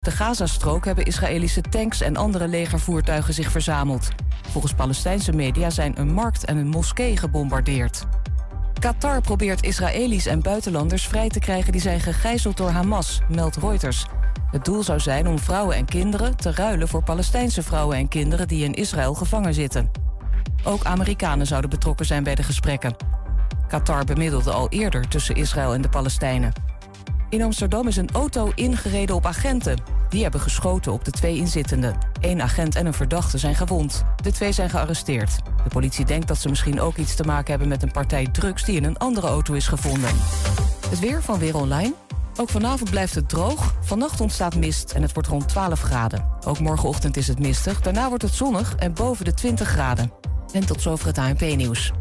De Gazastrook hebben Israëlische tanks en andere legervoertuigen zich verzameld. Volgens Palestijnse media zijn een markt en een moskee gebombardeerd. Qatar probeert Israëli's en buitenlanders vrij te krijgen die zijn gegijzeld door Hamas, meldt Reuters. Het doel zou zijn om vrouwen en kinderen te ruilen voor Palestijnse vrouwen en kinderen die in Israël gevangen zitten. Ook Amerikanen zouden betrokken zijn bij de gesprekken. Qatar bemiddelde al eerder tussen Israël en de Palestijnen. In Amsterdam is een auto ingereden op agenten. Die hebben geschoten op de twee inzittenden. Eén agent en een verdachte zijn gewond. De twee zijn gearresteerd. De politie denkt dat ze misschien ook iets te maken hebben met een partij drugs die in een andere auto is gevonden. Het weer van Weer Online. Ook vanavond blijft het droog. Vannacht ontstaat mist en het wordt rond 12 graden. Ook morgenochtend is het mistig. Daarna wordt het zonnig en boven de 20 graden. En tot zover het ANP-nieuws.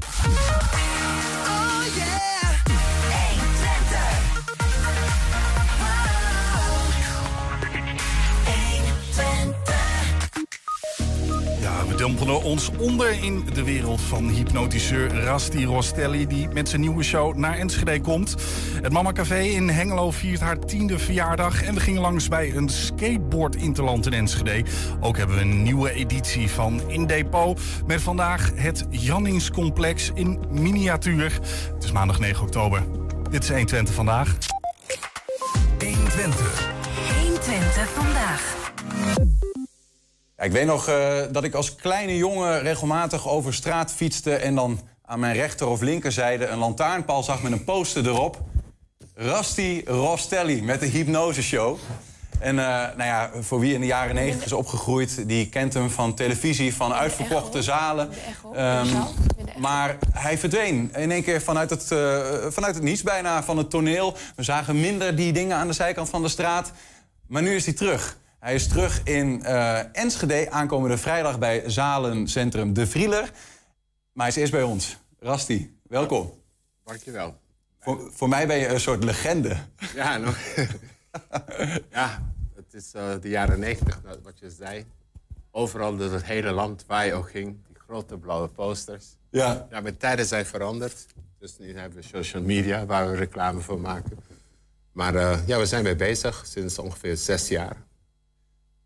Dompelen ons onder in de wereld van hypnotiseur Rasti Rostelli... die met zijn nieuwe show naar Enschede komt. Het Mama Café in Hengelo viert haar tiende verjaardag... en we gingen langs bij een skateboard-interland in Enschede. Ook hebben we een nieuwe editie van In Depot... met vandaag het Janningscomplex in miniatuur. Het is maandag 9 oktober. Dit is 120 vandaag. 120. 120 vandaag. Ja, ik weet nog eh, dat ik als kleine jongen regelmatig over straat fietste... en dan aan mijn rechter of linkerzijde een lantaarnpaal zag met een poster erop. Rasti Rostelli met de hypnoseshow. En eh, nou ja, voor wie in de jaren negentig is opgegroeid... die kent hem van televisie, van uitverkochte zalen. Ehm, maar hij verdween in één keer vanuit het, eh, vanuit het niets bijna, van het toneel. We zagen minder die dingen aan de zijkant van de straat. Maar nu is hij terug. Hij is terug in eh, Enschede, aankomende vrijdag bij Zalencentrum De Vrieler. Maar hij is eerst bij ons. Rasti, welkom. Dankjewel. Voor, voor mij ben je een soort legende. Ja, nog. ja het is eh, de jaren negentig, wat je zei. Overal door het hele land, waar je ook ging. Die grote blauwe posters. Ja. Ja, mijn tijden zijn veranderd. Dus nu hebben we social media, waar we reclame voor maken. Maar eh, ja, we zijn mee bezig sinds ongeveer zes jaar.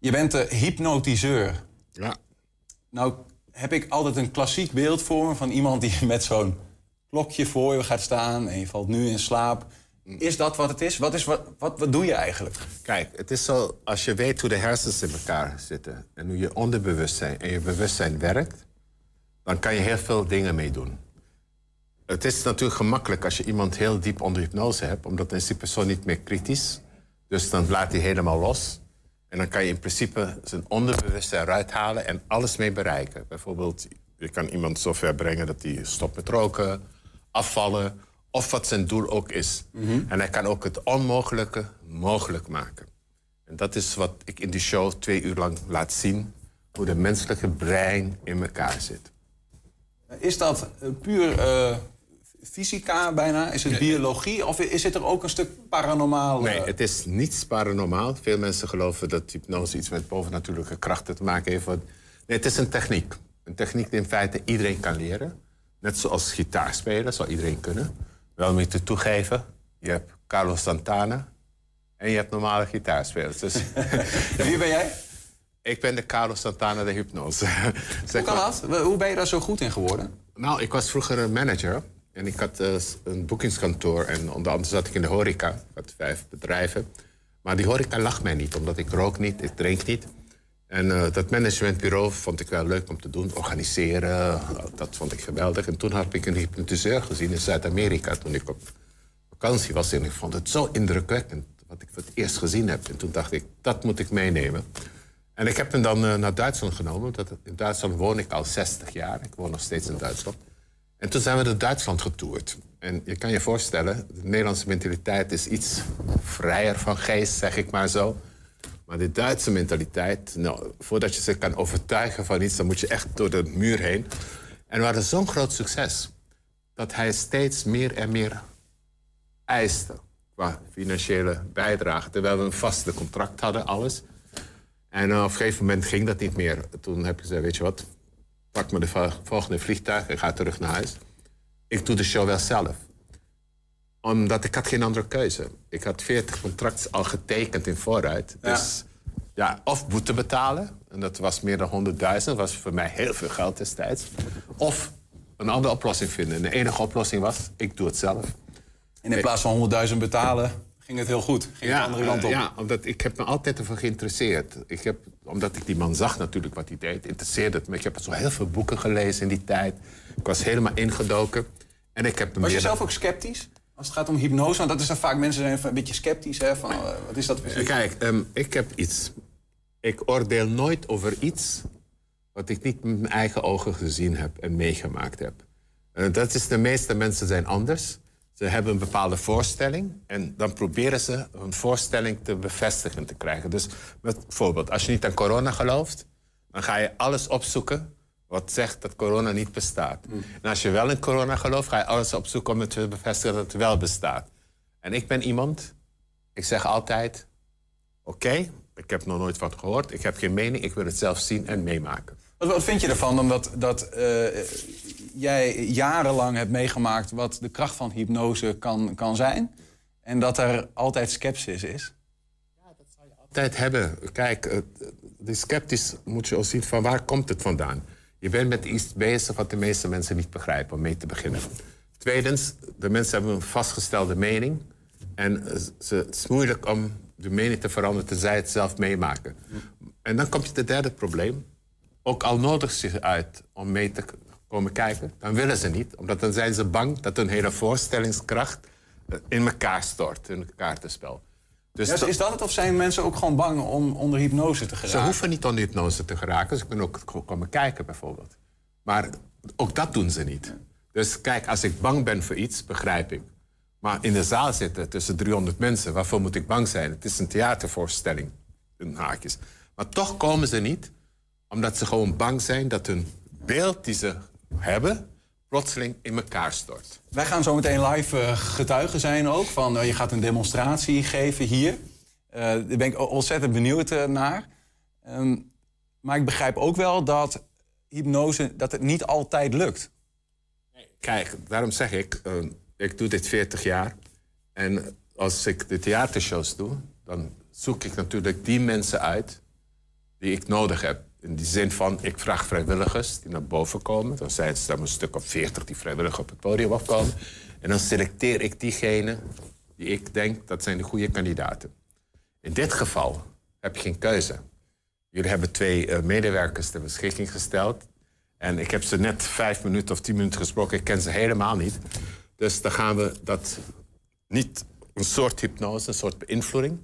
Je bent de hypnotiseur. Ja. Nou heb ik altijd een klassiek beeld voor me van iemand die met zo'n klokje voor je gaat staan en je valt nu in slaap. Is dat wat het is? Wat, is wat, wat, wat doe je eigenlijk? Kijk, het is zo, als je weet hoe de hersens in elkaar zitten... en hoe je onderbewustzijn en je bewustzijn werkt... dan kan je heel veel dingen mee doen. Het is natuurlijk gemakkelijk als je iemand heel diep onder hypnose hebt... omdat dan is die persoon niet meer kritisch. Dus dan laat hij helemaal los. En dan kan je in principe zijn onderbewustzijn eruit halen... en alles mee bereiken. Bijvoorbeeld, je kan iemand zover brengen dat hij stopt met roken... afvallen, of wat zijn doel ook is. En hij kan ook het onmogelijke mogelijk maken. En dat is wat ik in die show twee uur lang laat zien... hoe de menselijke brein in elkaar zit. Is dat puur eh, fysica bijna? Is het biologie? Of is het er ook een stuk paranormaal? Nee, eh? het is niets paranormaal. Veel mensen geloven dat hypnose iets met bovennatuurlijke krachten te maken heeft. Nee, het is een techniek. Een techniek die in feite iedereen kan leren. Net zoals gitaar spelen, zou iedereen kunnen. Wel moet je toegeven, je hebt Carlos Santana en je hebt normale gitaarspelers. Dus Wie ben jij? ik ben de Carlos Santana de hypnose. Hoe kan dat? Hoe ben je daar zo goed in geworden? Nou, ik was vroeger een manager. En ik had eh, een boekingskantoor. En onder andere zat ik in de horeca. Ik had vijf bedrijven. Maar die horeca lag mij niet, omdat ik rook niet, ik drink niet. En eh, dat managementbureau vond ik wel leuk om te doen. Organiseren, dat vond ik geweldig. En toen had ik een hypnotiseur gezien in Zuid-Amerika... toen ik op vakantie was. En ik vond het zo indrukwekkend wat ik voor het eerst gezien heb. En toen dacht ik, dat moet ik meenemen. En ik heb hem dan eh, naar Duitsland genomen. Want in Duitsland woon ik al 60 jaar. Ik woon nog steeds in Duitsland. En toen zijn we door Duitsland getoerd. En je kan je voorstellen, de Nederlandse mentaliteit is iets vrijer van geest, zeg ik maar zo. Maar de Duitse mentaliteit, nou, voordat je ze kan overtuigen van iets, dan moet je echt door de muur heen. En we hadden zo'n groot succes dat hij steeds meer en meer eiste qua financiële bijdrage. Terwijl we een vaste contract hadden, alles. En eh, op een gegeven moment ging dat niet meer. Toen heb ik gezegd, weet je wat, pak me de vo- volgende vliegtuig en ga terug naar huis. Ik doe de show wel zelf. Omdat ik had geen andere keuze. Ik had 40 contracten al getekend in vooruit. Dus ja, of boete betalen. En dat was meer dan 100.000. Dat was voor mij heel veel geld destijds. Of een andere oplossing vinden. En de enige oplossing was, ik doe het zelf. En in plaats van 100.000 betalen, ging het heel goed. Ging de andere kant op. Ja, omdat ik heb me altijd ervoor geïnteresseerd. Ik heb, omdat ik die man zag natuurlijk wat hij deed, interesseerde het me. Ik heb zo heel veel boeken gelezen in die tijd. Ik was helemaal ingedoken. En ik heb Was je zelf ook sceptisch? Als het gaat om hypnose, want dat is dan vaak mensen zijn een beetje sceptisch. Hè, van, eh, wat is dat precies? Kijk, ehm, ik heb iets. Ik oordeel nooit over iets wat ik niet met mijn eigen ogen gezien heb en meegemaakt heb. Eh, dat is de meeste mensen zijn anders. Ze hebben een bepaalde voorstelling en dan proberen ze hun voorstelling te bevestigen te krijgen. Dus bijvoorbeeld, als je niet aan corona gelooft, dan ga je alles opzoeken wat zegt dat corona niet bestaat. En als je wel in corona gelooft, ga je alles opzoeken om het te bevestigen dat het wel bestaat. En ik ben iemand, ik zeg altijd, Oké, ik heb nog nooit van gehoord. Ik heb geen mening. Ik wil het zelf zien en meemaken. Wat, wat vind je ervan omdat dat, eh, jij jarenlang hebt meegemaakt wat de kracht van hypnose kan, kan zijn? En dat er altijd sceptisch is? Tijd hebben. Kijk, eh, de sceptisch moet je ook zien van waar komt het vandaan. Je bent met iets bezig wat de meeste mensen niet begrijpen, om mee te beginnen. Tweedens, de mensen hebben een vastgestelde mening. En eh, ze, het is moeilijk om de mening te veranderen tenzij het zelf meemaken. En dan komt het derde probleem. Ook al nodig ze zich uit om mee te komen kijken, dan willen ze niet. Omdat dan zijn ze bang dat hun hele voorstellingskracht eh, in elkaar stort, in het kaartenspel. Dus Ja, is dat het of zijn mensen ook gewoon bang om onder hypnose te ze geraken? hoeven niet onder hypnose te geraken. Ze kunnen ook gewoon komen kijken, bijvoorbeeld. Maar ook dat doen ze niet. Dus kijk, als ik bang ben voor iets, begrijp ik. Maar in de zaal zitten tussen 300 mensen, waarvoor moet ik bang zijn? Het is een theatervoorstelling, in haakjes. Maar toch komen ze niet, omdat ze gewoon bang zijn dat hun beeld die ze hebben, plotseling in elkaar stort. Wij gaan zo meteen live eh, getuigen zijn ook. Van, eh, je gaat een demonstratie geven hier. Eh, daar ben ik ontzettend benieuwd naar. Ehm, maar ik begrijp ook wel dat hypnose dat het niet altijd lukt. Kijk, daarom zeg ik, eh, ik doe dit 40 jaar. En als ik de theatershows doe, dan zoek ik natuurlijk die mensen uit die ik nodig heb. In die zin van, ik vraag vrijwilligers die naar boven komen. Dan zijn het een stuk of 40 die vrijwillig op het podium afkomen. En dan selecteer ik diegenen die ik denk dat zijn de goede kandidaten. In dit geval heb je geen keuze. Jullie hebben twee eh, medewerkers ter beschikking gesteld. En ik heb ze net vijf minuten of tien minuten gesproken. Ik ken ze helemaal niet. Dus dan gaan we dat niet een soort hypnose, een soort beïnvloeding.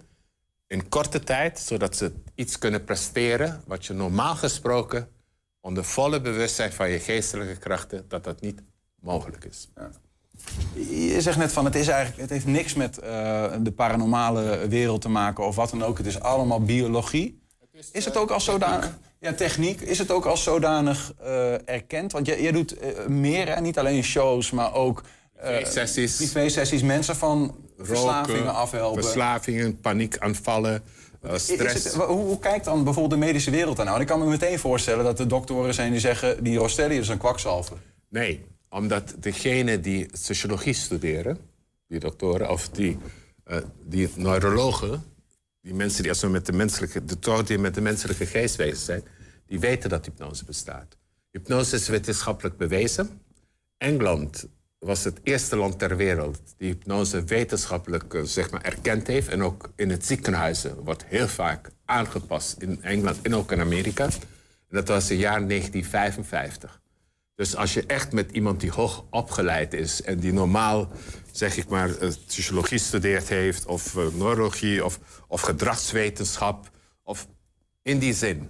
In korte tijd, zodat ze iets kunnen presteren. wat je normaal gesproken onder volle bewustzijn van je geestelijke krachten. dat dat niet mogelijk is. Je zegt net van het, is eigenlijk, het heeft niks met eh, de paranormale wereld te maken of wat dan ook. Het is allemaal biologie. Is het ook als zodanig... Ja, techniek. Is het ook als zodanig eh, erkend? Want jij, jij doet eh, meer, hè? niet alleen shows, maar ook... eh, Sessies, privé-sessies, mensen van verslavingen afhelpen. Verslavingen, paniekaanvallen, eh, stress. het, hoe, hoe kijkt dan bijvoorbeeld de medische wereld daar nou? Ik kan me meteen voorstellen dat er doktoren zijn die zeggen... die Rostelli is een kwakzalver. Nee, omdat degenen die sociologie studeren, die doktoren, of die, eh, die neurologen, die mensen die als met de menselijke, de die met de menselijke geest bezig zijn, die weten dat hypnose bestaat. Hypnose is wetenschappelijk bewezen. Engeland was het eerste land ter wereld die hypnose wetenschappelijk eh, zeg maar, erkend heeft. En ook in het ziekenhuizen wordt heel vaak aangepast in Engeland en ook in Amerika. En dat was in jaar 1955. Dus als je echt met iemand die hoog opgeleid is en die normaal, zeg ik maar, eh, psychologie studeert heeft, of eh, neurologie, of, of gedragswetenschap, of in die zin,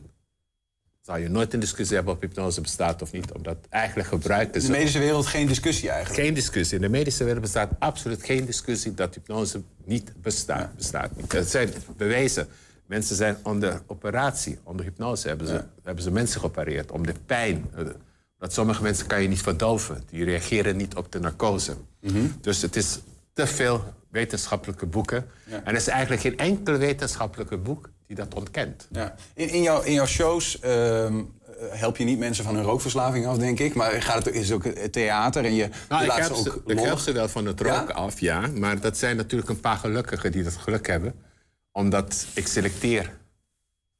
zou je nooit een discussie hebben of hypnose bestaat of niet, omdat eigenlijk gebruiken In de medische wereld geen discussie eigenlijk. geen discussie. In de medische wereld bestaat absoluut geen discussie dat hypnose niet bestaat. bestaat niet. Het zijn bewezen. Mensen zijn onder operatie, onder hypnose hebben ze, hebben ze mensen geopereerd om de pijn. Dat sommige mensen kan je niet verdoven. Die reageren niet op de narcose. Dus het is te veel wetenschappelijke boeken. En er is eigenlijk geen enkel wetenschappelijke boek die dat ontkent. Ja. In, in, jouw, in jouw shows ehm, eh, help je niet mensen van hun rookverslaving af, denk ik. Maar gaat het, is het ook theater en je, Nou, je ik, laat ze ze, ook ik los. help ze wel van het Ja? roken af, ja. Maar dat zijn natuurlijk een paar gelukkigen die dat geluk hebben. Omdat ik selecteer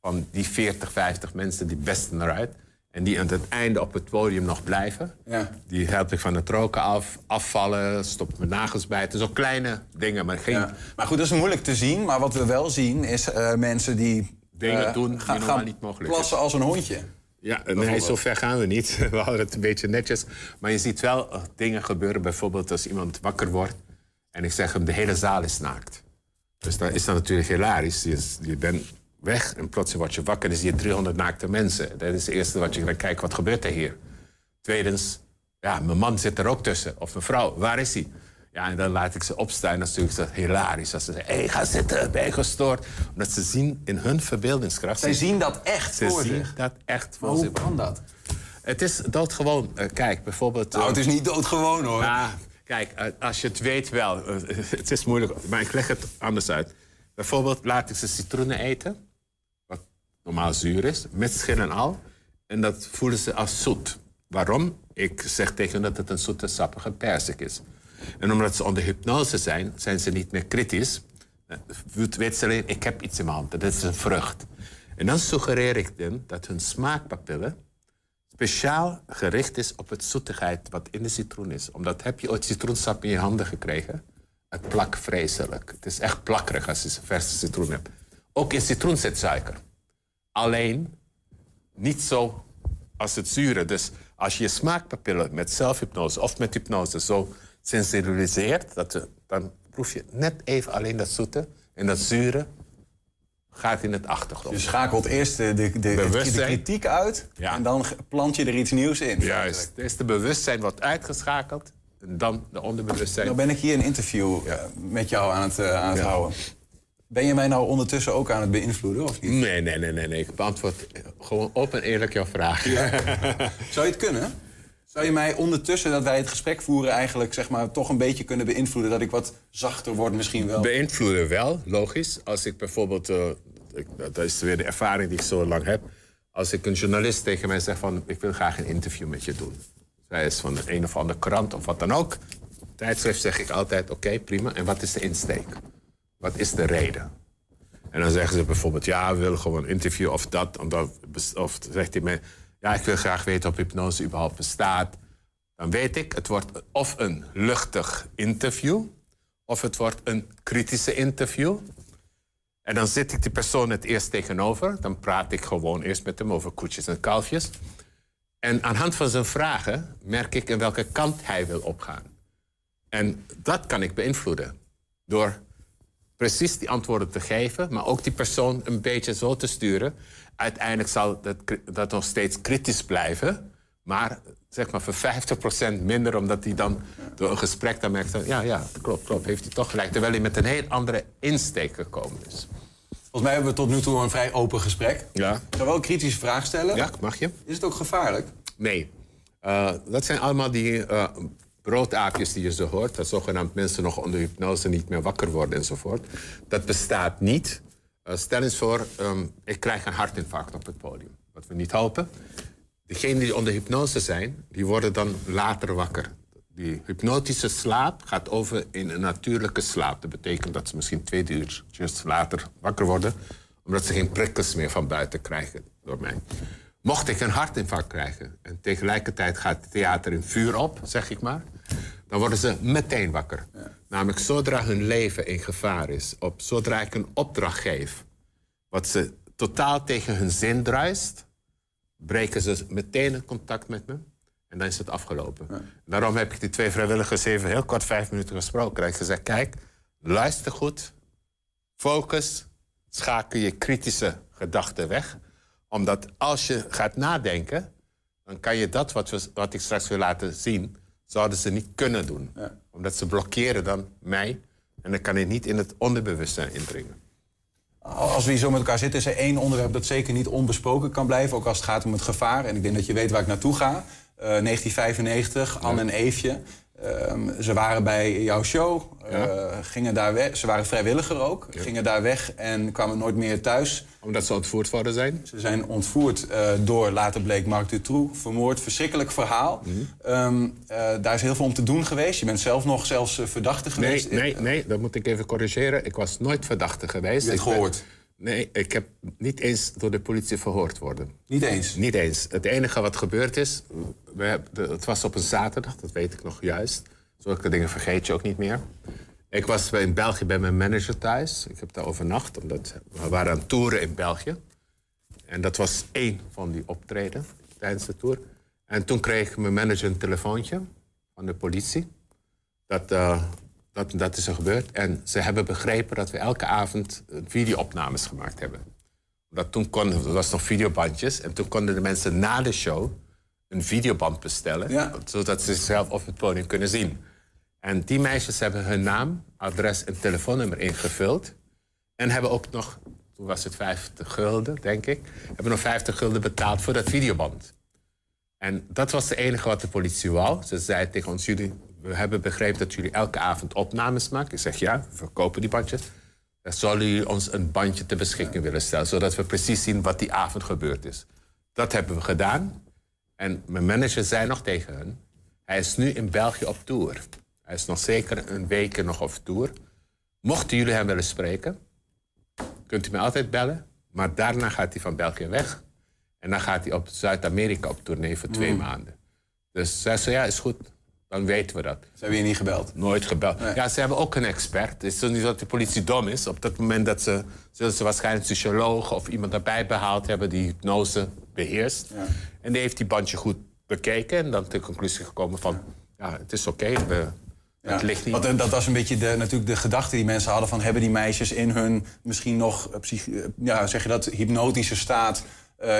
van die 40, 50 mensen die besten eruit. En die aan het einde op het podium nog blijven. Ja. Die help ik van het roken af, afvallen, stop mijn nagels bij. Het is ook kleine dingen, maar geen Ja. Maar goed, dat is moeilijk te zien. Maar wat we wel zien is eh, mensen die... Dingen eh, doen die gaan, normaal niet mogelijk plassen als een hondje. Ja, nee, zo ver gaan we niet. We houden het een beetje netjes. Maar je ziet wel eh, dingen gebeuren. Bijvoorbeeld als iemand wakker wordt en ik zeg hem, de hele zaal is naakt. Dus dan is dat natuurlijk hilarisch. Je, je bent weg en plots word je wakker en dan zie je 300 naakte mensen. Dat is het eerste wat je dan kijkt, wat gebeurt er hier? Tweedens, ja, mijn man zit er ook tussen. Of mijn vrouw, waar is hij? Ja, en dan laat ik ze opstaan. En dan is natuurlijk zo hilarisch. Als ze zeggen, hé, hey, ga zitten, ben je gestoord? Omdat ze zien in hun verbeeldingskracht... Zij zien dat echt ze voor zien zich. dat echt voor hoe kan dat? Het is doodgewoon. Eh, kijk, bijvoorbeeld... Nou, eh, het is niet doodgewoon hoor. ja, kijk, eh, als je het weet wel. het is moeilijk, maar ik leg het anders uit. Bijvoorbeeld laat ik ze citroenen eten. Normaal zuur is. Met schil en al. En dat voelen ze als zoet. Waarom? Ik zeg tegen hen dat het een zoete, sappige persik is. En omdat ze onder hypnose zijn, zijn ze niet meer kritisch. Eh, Weet ze alleen, ik heb iets in mijn hand. Dat is een vrucht. En dan suggereer ik hen dat hun smaakpapillen speciaal gericht is op het zoetigheid wat in de citroen is. Omdat heb je ooit citroensap in je handen gekregen? Het plakt vreselijk. Het is echt plakkerig als je verse citroen hebt. Ook in citroen. Alleen niet zo als het zure. Dus als je je smaakpapillen met zelfhypnose of met hypnose zo sensibiliseert, dat je, dan proef je net even alleen dat zoete en dat zure gaat in het achtergrond. Je schakelt eerst de, de, de, kritiek uit Ja. en dan plant je er iets nieuws in. Juist. Dus de bewustzijn wordt uitgeschakeld en dan de onderbewustzijn. Nou ben ik hier een interview eh, met jou aan het, eh, aan het Ja. houden. Ben je mij nou ondertussen ook aan het beïnvloeden of niet? Nee, nee, nee, nee, nee. Ik beantwoord gewoon open en eerlijk jouw vraag. Zou je het kunnen? Zou je mij ondertussen dat wij het gesprek voeren eigenlijk zeg maar, toch een beetje kunnen beïnvloeden? Dat ik wat zachter word misschien wel? Beïnvloeden wel, logisch. Als ik bijvoorbeeld, eh, ik, dat is weer de ervaring die ik zo lang heb. Als ik een journalist tegen mij zeg van, ik wil graag een interview met je doen. Zij is van de een of andere krant of wat dan ook. Tijdschrift zeg ik altijd, oké, prima. En wat is de insteek? Wat is de reden? En dan zeggen ze bijvoorbeeld, ja, we willen gewoon een interview of dat. Of zegt hij mij, ja, ik wil graag weten of hypnose überhaupt bestaat. Dan weet ik, het wordt of een luchtig interview... of het wordt een kritische interview. En dan zit ik die persoon het eerst tegenover. Dan praat ik gewoon eerst met hem over koetjes en kalfjes. En aan hand van zijn vragen merk ik in welke kant hij wil opgaan. En dat kan ik beïnvloeden. Door precies die antwoorden te geven, maar ook die persoon een beetje zo te sturen. Uiteindelijk zal dat, dat nog steeds kritisch blijven, maar zeg maar voor 50% minder, omdat hij dan door een gesprek dan merkt: ja, ja, klopt, klopt, heeft hij toch gelijk. Terwijl hij met een heel andere insteek gekomen is. Volgens mij hebben we tot nu toe een vrij open gesprek. Ja. Ik wel een kritische vraag stellen. Ja, mag je? Is het ook gevaarlijk? Nee. Eh, dat zijn allemaal die eh, broodaapjes die je zo hoort. Dat zogenaamd mensen nog onder hypnose niet meer wakker worden enzovoort. Dat bestaat niet. Eh, stel eens voor, ehm, ik krijg een hartinfarct op het podium. Wat we niet hopen. Degenen die onder hypnose zijn, die worden dan later wakker. Die hypnotische slaap gaat over in een natuurlijke slaap. Dat betekent dat ze misschien twee uurtjes later wakker worden... omdat ze geen prikkels meer van buiten krijgen door mij. Mocht ik een hartinfarct krijgen en tegelijkertijd gaat het theater in vuur op, zeg ik maar, dan worden ze meteen wakker. Namelijk zodra hun leven in gevaar is, op, zodra ik een opdracht geef, wat ze totaal tegen hun zin druist, breken ze meteen in contact met me en dan is het afgelopen. Daarom heb ik die twee vrijwilligers even heel kort vijf minuten gesproken. En ik gezegd, kijk, luister goed, focus, schakel je kritische gedachten weg omdat als je gaat nadenken, dan kan je dat wat, we, wat ik straks wil laten zien, zouden ze niet kunnen doen. Omdat ze blokkeren dan mij en dan kan ik niet in het onderbewustzijn indringen. Als we hier zo met elkaar zitten, is er één onderwerp dat zeker niet onbesproken kan blijven. Ook als het gaat om het gevaar. En ik denk dat je weet waar ik naartoe ga. Eh, 1995, Anne en Eefje. Ehm, ze waren bij jouw show, eh, gingen daar weg. Ze waren vrijwilliger ook, gingen daar weg en kwamen nooit meer thuis. Omdat ze ontvoerd worden zijn? Ze zijn ontvoerd eh, door, later bleek Marc Dutroux, vermoord. Verschrikkelijk verhaal. Ehm, eh, daar is heel veel om te doen geweest. Je bent zelf nog zelfs verdachte Nee, geweest. nee, nee, dat moet ik even corrigeren. Ik was nooit verdachte geweest. Je Ik ben- gehoord. Nee, ik heb niet eens door de politie verhoord worden. Niet eens? Niet eens. Het enige wat gebeurd is, we hebben, het was op een zaterdag, dat weet ik nog juist. Zulke dingen vergeet je ook niet meer. Ik was in België bij mijn manager thuis. Ik heb daar overnacht, omdat we waren aan toeren in België. En dat was één van die optreden tijdens de tour. En toen kreeg mijn manager een telefoontje van de politie. Dat, uh, dat, dat is er gebeurd. En ze hebben begrepen dat we elke avond videoopnames gemaakt hebben. Dat toen kon, er was nog videobandjes. En toen konden de mensen na de show een videoband bestellen. Zodat ze zichzelf op het podium kunnen zien. En die meisjes hebben hun naam, adres en telefoonnummer ingevuld. En hebben ook nog, toen was het 50 gulden, denk ik, hebben nog 50 gulden betaald voor dat videoband. En dat was het enige wat de politie wou. Ze zei tegen ons, jullie, we hebben begrepen dat jullie elke avond opnames maken. Ik zeg ja, we verkopen die bandjes. Dan zullen jullie ons een bandje ter beschikking willen stellen, zodat we precies zien wat die avond gebeurd is. Dat hebben we gedaan. En mijn manager zei nog tegen hen, hij is nu in België op tour. Hij is nog zeker een week nog op tour. Mochten jullie hem willen spreken, kunt u mij altijd bellen. Maar daarna gaat hij van België weg. En dan gaat hij op Zuid-Amerika op tournee voor twee mm. maanden. Dus zij zei, ja, is goed. Dan weten we dat. Ze hebben je niet gebeld? Nooit gebeld. Ja, ze hebben ook een expert. Het is niet dat de politie dom is. Op dat moment dat ze, zullen ze waarschijnlijk een socioloog of iemand erbij behaald hebben die hypnose beheerst. Ja. En die heeft die bandje goed bekeken en dan de conclusie gekomen van, ja, het is oké, ja. ligt niet. Want, eh, dat was een beetje de, natuurlijk de gedachte die mensen hadden van... hebben die meisjes in hun misschien nog, uh, ja, zeg je dat, hypnotische staat...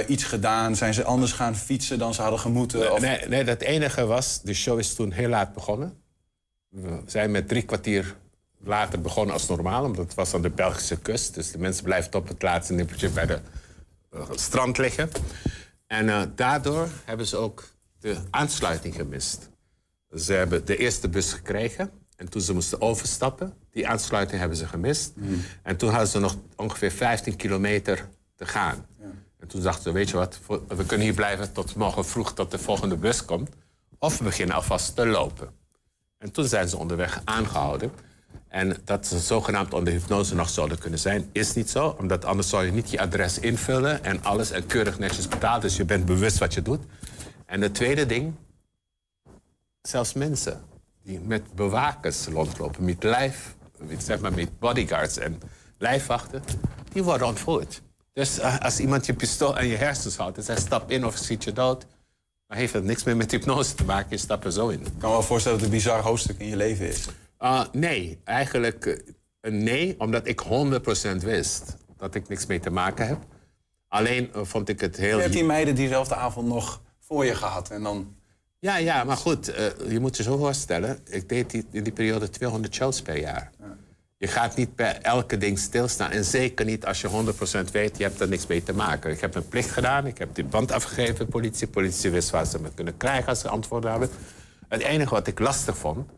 iets gedaan? Zijn ze anders gaan fietsen dan ze hadden gemoeten? Nee, of... nee, nee, dat enige was, de show is toen heel laat begonnen. We zijn met drie kwartier later begonnen als normaal... omdat het was aan de Belgische kust. Dus de mensen blijven op het laatste nippertje bij de strand liggen. En daardoor hebben ze ook de aansluiting gemist. Ze hebben de eerste bus gekregen. En toen ze moesten overstappen, die aansluiting hebben ze gemist. Hmm. En toen hadden ze nog ongeveer 15 kilometer te gaan. En toen dachten ze, weet je wat, we kunnen hier blijven tot morgen vroeg tot de volgende bus komt. Of we beginnen alvast te lopen. En toen zijn ze onderweg aangehouden. En dat ze zogenaamd onder hypnose nog zouden kunnen zijn, is niet zo. Omdat anders zou je niet je adres invullen en alles en keurig netjes betalen. Dus je bent bewust wat je doet. En het tweede ding, zelfs mensen die met bewakers rondlopen, met lijf, zeg maar met bodyguards en lijfwachten, die worden ontvoerd. Dus uh, als iemand je pistool aan je hersens houdt en zegt stap in of schiet je dood, dan heeft dat niks meer met hypnose te maken, je stapt er zo in. Ik kan me wel voorstellen dat het een bizar hoofdstuk in je leven is. Uh, nee, eigenlijk uh, een nee, omdat ik 100% wist dat ik niks mee te maken heb. Alleen vond ik het heel... Je hebt die meiden diezelfde avond nog voor je gehad en dan ja, ja, maar goed, uh, je moet je zo voorstellen. Ik deed die, in die periode 200 shows per jaar. Ja. Je gaat niet bij elke ding stilstaan. En zeker niet als je 100% weet, je hebt er niks mee te maken. Ik heb mijn plicht gedaan, ik heb die band afgegeven, politie. Politie wist waar ze me kunnen krijgen als ze antwoorden hebben. Het enige wat ik lastig vond,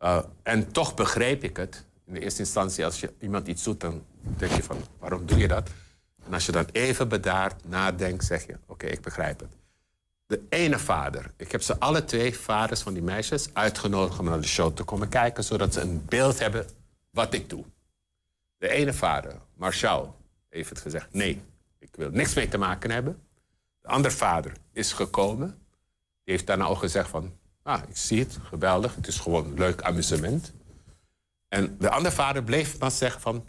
uh, en toch begreep ik het... in de eerste instantie, als je iemand iets doet, dan denk je van, waarom doe je dat? En als je dan even bedaard nadenkt, zeg je, oké, ik begrijp het de ene vader. Ik heb ze alle twee vaders van die meisjes uitgenodigd om naar de show te komen kijken, zodat ze een beeld hebben wat ik doe. De ene vader, Marshall, heeft het gezegd: nee, ik wil niks mee te maken hebben. De andere vader is gekomen. Die heeft daarna ook gezegd van, ah, ik zie het, geweldig, het is gewoon leuk amusement. En de andere vader bleef maar zeggen van,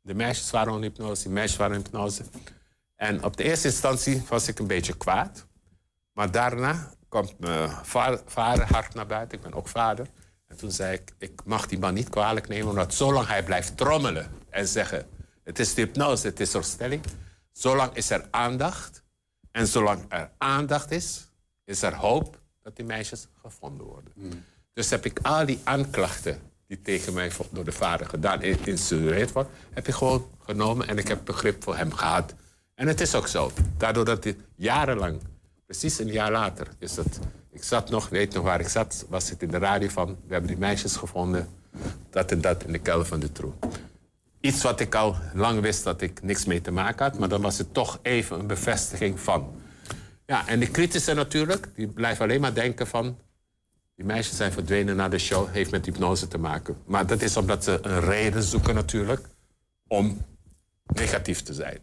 de meisjes waren in hypnose, die meisjes waren in hypnose. En op de eerste instantie was ik een beetje kwaad. Maar daarna komt mijn vader, hard naar buiten. Ik ben ook vader. En toen zei ik, ik mag die man niet kwalijk nemen... omdat zolang hij blijft trommelen en zeggen... het is hypnose, het is herstelling... zolang is er aandacht. En zolang er aandacht is, is er hoop dat die meisjes gevonden worden. Hmm. Dus heb ik al die aanklachten die tegen mij door de vader gedaan, geïnstrueerd wordt... heb ik gewoon genomen en ik heb begrip voor hem gehad. En het is ook zo. Daardoor dat hij jarenlang Precies een jaar later is het. Ik zat nog, weet nog waar ik zat, was het in de radio van... we hebben die meisjes gevonden, dat en dat in de kelder van de troe. Iets wat ik al lang wist dat ik niks mee te maken had... maar dan was het toch even een bevestiging van. Ja, en de kritische natuurlijk, die blijven alleen maar denken van... die meisjes zijn verdwenen na de show, heeft met hypnose te maken. Maar dat is omdat ze een reden zoeken natuurlijk... om negatief te zijn.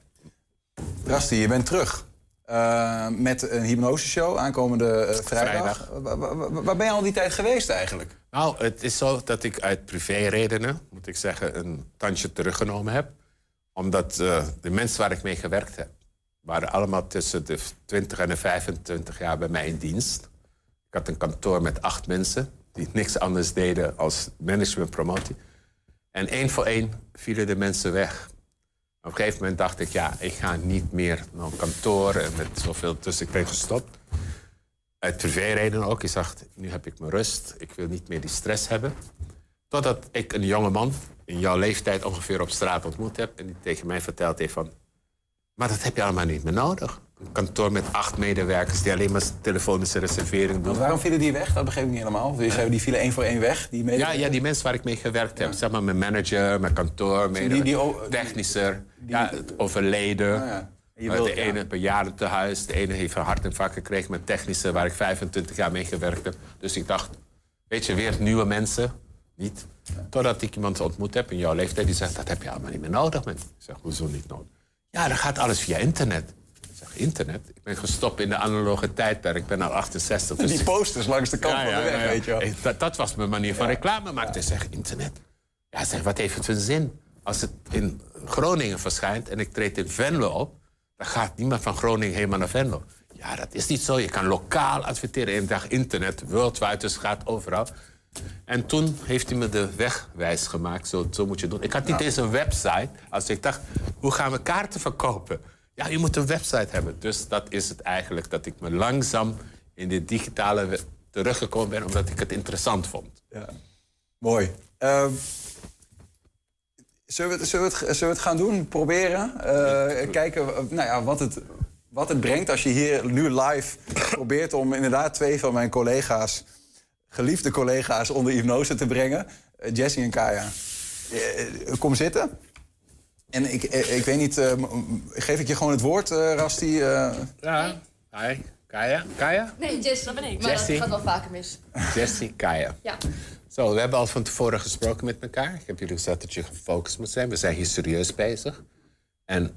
Rasti, je bent terug. Uh, met een hypnoseshow aankomende uh, vrijdag. vrijdag. Waar ben je al die tijd geweest eigenlijk? Nou, het is zo dat ik uit privéredenen, moet ik zeggen, een tandje teruggenomen heb. Omdat uh, de mensen waar ik mee gewerkt heb, waren allemaal tussen de 20 en de 25 jaar bij mij in dienst. Ik had een kantoor met acht mensen die niks anders deden als management promotie. En één voor één vielen de mensen weg. Op een gegeven moment dacht ik, ja, ik ga niet meer naar een kantoor en met zoveel tussen. Ik gestopt. Uit privéreden ook. Ik dacht, nu heb ik mijn rust. Ik wil niet meer die stress hebben. Totdat ik een jonge man in jouw leeftijd ongeveer op straat ontmoet heb. En die tegen mij verteld heeft van... Maar dat heb je allemaal niet meer nodig. Een kantoor met acht medewerkers die alleen maar telefonische reservering doen. waarom vielen die weg? Dat begreep ik niet helemaal. Dus die vielen één voor één weg? Die ja, ja, die mensen waar ik mee gewerkt heb. Zeg maar mijn manager, mijn kantoor, mijn die, die, technischer. ja, overleden. Oh, ja. de ene bejaardentehuis, de ene heeft een hartinfarct gekregen met technische, waar ik 25 jaar mee gewerkt heb. Dus ik dacht, weet je, weer nieuwe mensen. Niet. Totdat ik iemand ontmoet heb in jouw leeftijd die zegt, dat heb je allemaal niet meer nodig. Ik zeg, hoezo niet nodig? Ja, dan gaat alles via internet. Ik zeg, internet? Ik ben gestopt in de analoge tijdperk. Ik ben al 68. Dus... Die posters langs de kant van de weg, weet je wel. Dat, dat, was mijn manier van reclame maken. Ik zeg, internet? Ja, zeg, wat heeft het voor zin? Als het in Groningen verschijnt en ik treed in Venlo op... dan gaat niemand van Groningen helemaal naar Venlo. Ja, dat is niet zo. Je kan lokaal adverteren. Eén dag internet, worldwide, dus gaat overal. En toen heeft hij me de wegwijs gemaakt. Zo, zo moet je doen. Ik had niet eens een website. Als ik dacht, hoe gaan we kaarten verkopen? Ja, je moet een website hebben. Dus dat is het eigenlijk. Dat ik me langzaam in dit digitale teruggekomen ben... omdat ik het interessant vond. Ja. Mooi. Uh, zullen, we het, zullen, we het, zullen we het gaan doen? Proberen? Uh, kijken nou ja, wat, het, wat het brengt als je hier nu live probeert... om inderdaad twee van mijn collega's geliefde collega's onder hypnose te brengen. Uh, Jesse en Kaya. Uh, kom zitten. En ik, ik weet niet, geef ik je gewoon het woord, Rasti? Ja, hi. Kaya? Kaya? Nee, Jesse, dat ben ik. Maar Jessie. dat gaat wel vaker mis. Jesse, Kaya. Ja. Zo, we hebben al van tevoren gesproken met elkaar. Ik heb jullie gezegd dat je gefocust moet zijn. We zijn hier serieus bezig. En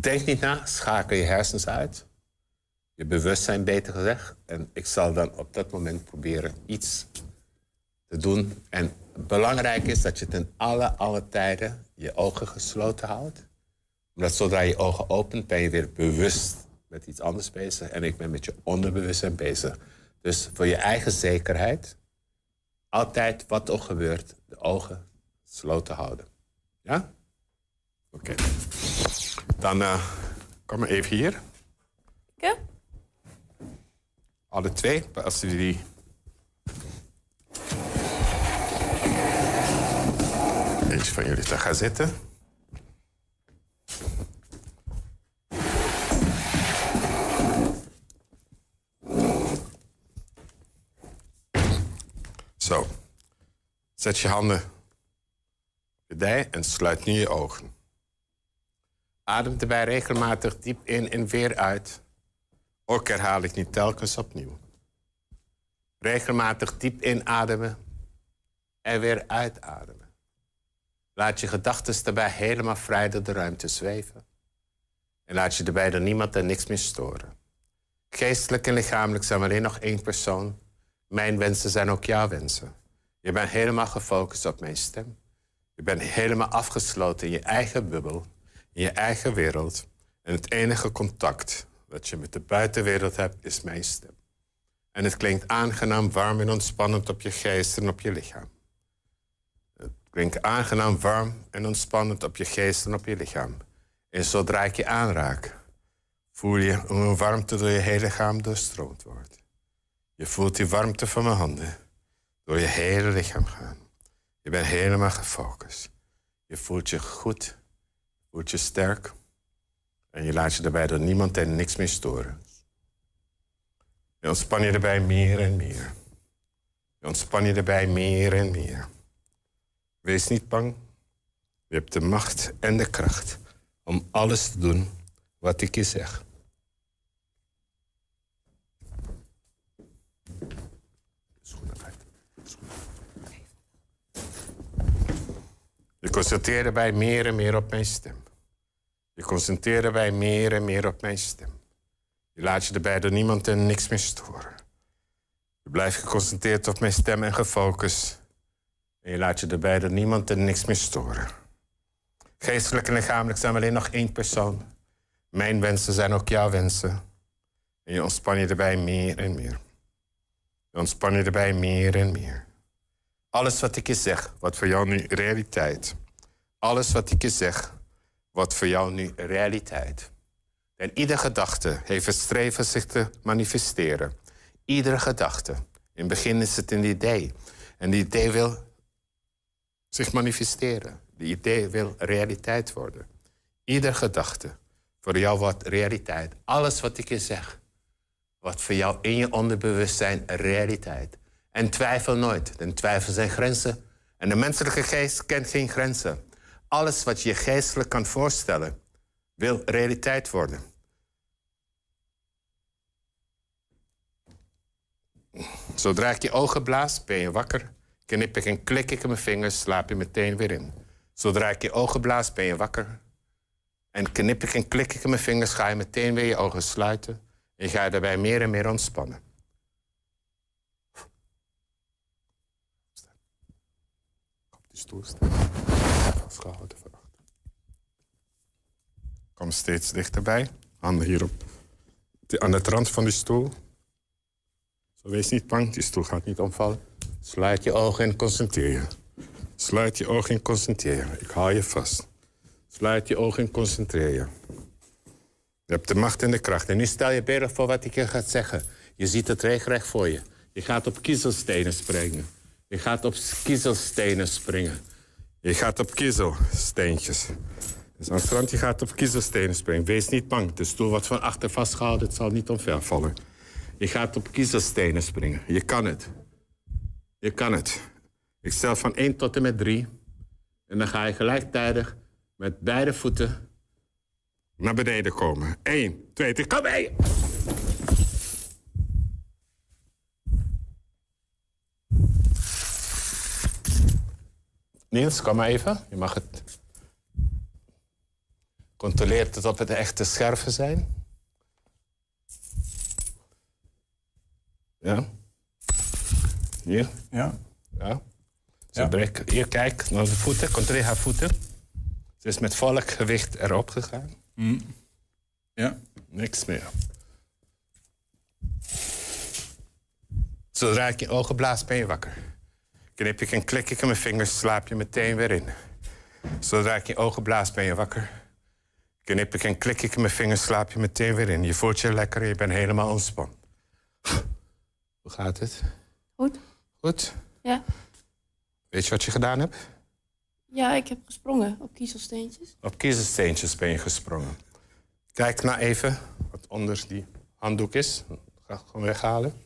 denk niet na, schakel je hersens uit je bewustzijn beter gezegd. En ik zal dan op dat moment proberen iets te doen. En belangrijk is dat je ten alle, alle tijden je ogen gesloten houdt. Omdat zodra je ogen opent, ben je weer bewust met iets anders bezig. En ik ben met je onderbewustzijn bezig. Dus voor je eigen zekerheid, altijd wat ook gebeurt, de ogen gesloten houden. Ja? Oké. Dan uh, kom maar even hier. Ja? Alle twee, als jullie... Eentje van jullie te gaan zitten. Zo. Zet je handen op je dij en sluit nu je ogen. Adem erbij regelmatig diep in en weer uit. Ook herhaal ik niet telkens opnieuw. Regelmatig diep inademen en weer uitademen. Laat je gedachten daarbij helemaal vrij door de ruimte zweven. En laat je erbij door niemand en niks meer storen. Geestelijk en lichamelijk zijn we alleen nog één persoon. Mijn wensen zijn ook jouw wensen. Je bent helemaal gefocust op mijn stem. Je bent helemaal afgesloten in je eigen bubbel, in je eigen wereld. En het enige contact wat je met de buitenwereld hebt, is mijn stem. En het klinkt aangenaam warm en ontspannend op je geest en op je lichaam. Het klinkt aangenaam warm en ontspannend op je geest en op je lichaam. En zodra ik je aanraak, voel je hoe een warmte door je hele lichaam doorstroomd wordt. Je voelt die warmte van mijn handen door je hele lichaam gaan. Je bent helemaal gefocust. Je voelt je goed, voelt je sterk. En je laat je daarbij door niemand en niks meer storen. Je ontspan je erbij meer en meer. Je ontspan je erbij meer en meer. Wees niet bang. Je hebt de macht en de kracht om alles te doen wat ik je zeg. Je concentreerde bij meer en meer op mijn stem. Je concentreerde bij meer en meer op mijn stem. Je laat je erbij door niemand en niks meer storen. Je blijft geconcentreerd op mijn stem en gefocust. En je laat je erbij door niemand en niks meer storen. Geestelijk en lichamelijk zijn we alleen nog één persoon. Mijn wensen zijn ook jouw wensen. En je ontspan je erbij meer en meer. Je ontspan je erbij meer en meer. Alles wat ik je zeg, wat voor jou nu realiteit. Alles wat ik je zeg, wat voor jou nu realiteit. En iedere gedachte heeft het streven zich te manifesteren. Iedere gedachte. In het begin is het een idee. En die idee wil zich manifesteren. Die idee wil realiteit worden. Iedere gedachte voor jou wordt realiteit. Alles wat ik je zeg, wordt voor jou in je onderbewustzijn realiteit. En twijfel nooit. En twijfel zijn grenzen. En de menselijke geest kent geen grenzen. Alles wat je geestelijk kan voorstellen, wil realiteit worden. Zodra ik je ogen blaas, ben je wakker. Knip ik en klik ik in mijn vingers, slaap je meteen weer in. Zodra ik je ogen blaas, ben je wakker. En knip ik en klik ik in mijn vingers, ga je meteen weer je ogen sluiten. En ga je daarbij meer en meer ontspannen. Op die stoel staan. Kom steeds dichterbij. Handen hierop. Aan de rand van die stoel. Zo wees niet bang, die stoel gaat niet omvallen. Sluit je ogen en concentreer je. Sluit je ogen en concentreer je. Ik hou je vast. Sluit je ogen en concentreer je. Je hebt de macht en de kracht. En nu stel je beter voor wat ik je ga zeggen. Je ziet het regelrecht voor je. Je gaat op kiezelstenen springen. Je gaat op kiezelstenen springen. Je gaat op kiezelsteentjes. Dus aan het strand, je gaat op kiezelstenen springen. Wees niet bang. De stoel wordt van achter vastgehouden. Het zal niet omver vallen. Je gaat op kiezelstenen springen. Je kan het. Je kan het. Ik stel van 1 tot en met 3. En dan ga je gelijktijdig met beide voeten naar beneden komen. 1, 2, 3, kom mee! Niels, kom maar even. Je mag het... Controleer op het echte scherven zijn. Ja. Hier. Ja. Ja. Ze breken. Hier, kijk, naar de voeten. Controleer haar voeten. Ze is met volle gewicht erop gegaan. Ja. Niks meer. Zodra ik je ogen blaas, ben je wakker. Knip ik en klik ik in mijn vingers, slaap je meteen weer in. Zodra ik je ogen blaas, ben je wakker. Knip ik en klik ik in mijn vingers, slaap je meteen weer in. Je voelt je lekker en je bent helemaal ontspannen. Hoe gaat het? Goed. Goed? Ja. Weet je wat je gedaan hebt? Ja, ik heb gesprongen op kiezelsteentjes. Op kiezelsteentjes ben je gesprongen. Kijk nou even wat onder die handdoek is. Ga ik gewoon weghalen.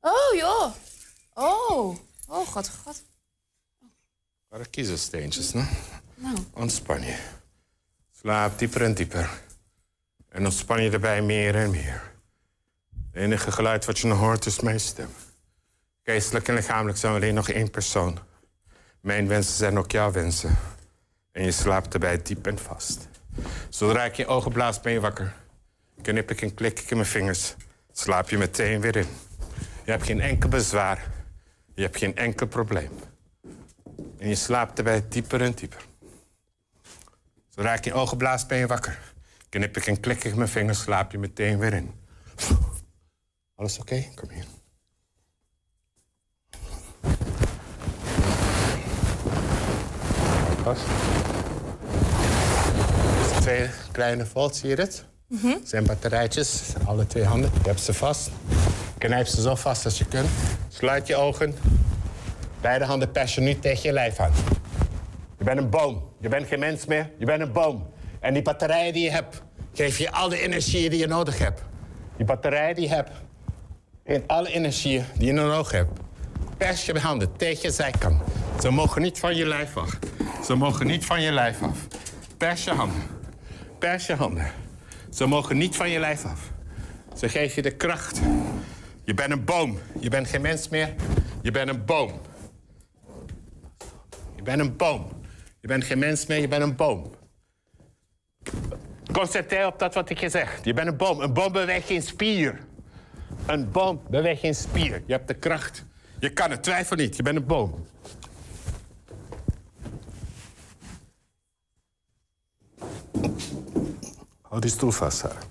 Oh, joh. Oh. Oh, god, god. waren kiezelsteentjes, ne? Nou. Ontspan je. Slaap dieper en dieper. En ontspan je erbij meer en meer. Het enige geluid wat je nog hoort is mijn stem. Geestelijk en lichamelijk zijn we alleen nog één persoon. Mijn wensen zijn ook jouw wensen. En je slaapt erbij diep en vast. Zodra ik je ogen blaas, ben je wakker. Knip ik en klik ik in mijn vingers. Slaap je meteen weer in. Je hebt geen enkel bezwaar. Je hebt geen enkel probleem. En je slaapt erbij dieper en dieper. Zodra ik je ogen blaas, ben je wakker. Knip ik en klik ik mijn vingers, slaap je meteen weer in. Alles oké? Kom hier. Dus twee kleine volt, zie je dit? Het zijn batterijtjes, alle twee handen. Je hebt ze vast. Knijp ze zo vast als je kunt. Sluit je ogen. Beide handen pers je nu tegen je lijf aan. Je bent een boom. Je bent geen mens meer. Je bent een boom. En die batterijen die je hebt, geef je al de energie die je nodig hebt. Die batterij die je hebt, in alle energie die je nodig hebt. Pers je handen tegen je zijkant. Ze mogen niet van je lijf af. Ze mogen niet van je lijf af. Pers je handen. Pers je handen. Ze mogen niet van je lijf af. Ze geven je de kracht. Je bent een boom. Je bent geen mens meer. Je bent een boom. Je bent een boom. Je bent geen mens meer, je bent een boom. Concentreer op dat wat ik je zeg. Je bent een boom. Een boom beweegt geen spier. Een boom beweegt geen spier. Je hebt de kracht. Je kan het, twijfel niet. Je bent een boom. Hou die stoel vast, Sarah.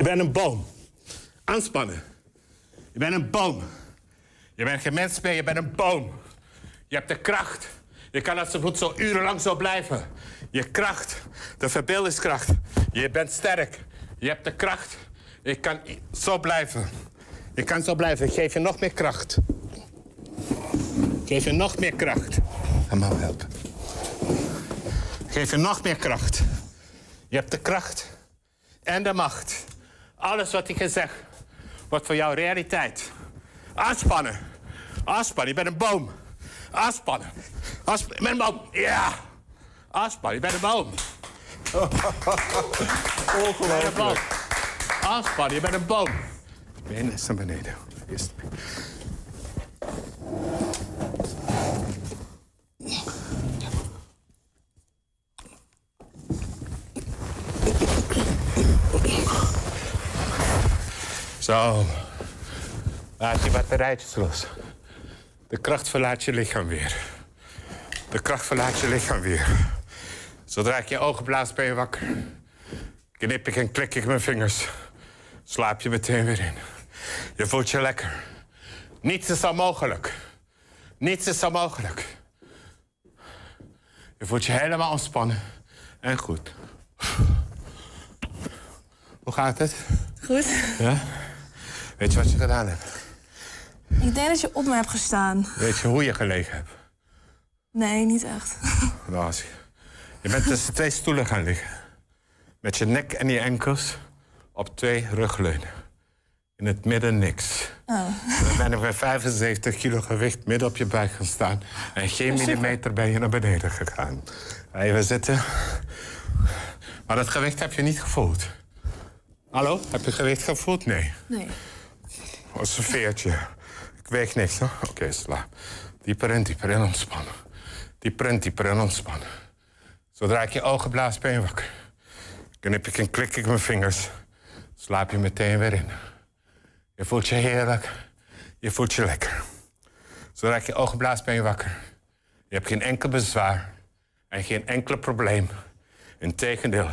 Je bent een boom. Aanspannen. Je bent een boom. Je bent geen mens meer, je bent een boom. Je hebt de kracht. Je kan als het zo urenlang zo blijven. Je kracht, de verbeeldingskracht. Je bent sterk. Je hebt de kracht. Je kan zo blijven. Je kan zo blijven. Ik geef je nog meer kracht. Ik geef je nog meer kracht. Ga me helpen. Ik geef je nog meer kracht. Je hebt de kracht en de macht. Alles wat ik zeg, wordt voor jou realiteit. Aanspannen. Aanspannen. Je bent een boom. Aanspannen. Aanspannen. Je bent een boom. Ja. Aanspannen. Je bent een boom. Ongelooflijk. Aanspannen. Je bent een boom. Benen is naar beneden. Eerst. Zo. Laat je batterijtjes los. De kracht verlaat je lichaam weer. De kracht verlaat je lichaam weer. Zodra ik je ogen blaas, ben je wakker. Knip ik en klik ik mijn vingers. Slaap je meteen weer in. Je voelt je lekker. Niets is onmogelijk. Niets is onmogelijk. Je voelt je helemaal ontspannen en goed. Hoe gaat het? Goed. Ja? Weet je wat je gedaan hebt? Ik denk dat je op me hebt gestaan. Weet je hoe je gelegen hebt? Nee, niet echt. Nou, je, je bent tussen twee stoelen gaan liggen. Met je nek en je enkels op twee rugleunen. In het midden niks. Oh. Dan ben je met 75 kilo gewicht midden op je buik gaan staan. En geen millimeter ben je naar beneden gegaan. Even zitten. Maar dat gewicht heb je niet gevoeld. Hallo? Heb je gewicht gevoeld? Nee. Nee. Dat is een veertje. Ik weeg niks, hoor. Oké, slaap. Dieper en dieper en ontspannen. Dieper en dieper en ontspannen. Zodra ik je ogen blaas, ben je wakker. Knip ik en klik ik mijn vingers. Slaap je meteen weer in. Je voelt je heerlijk. Je voelt je lekker. Zodra ik je ogen blaas, ben je wakker. Je hebt geen enkel bezwaar. En geen enkel probleem. Integendeel,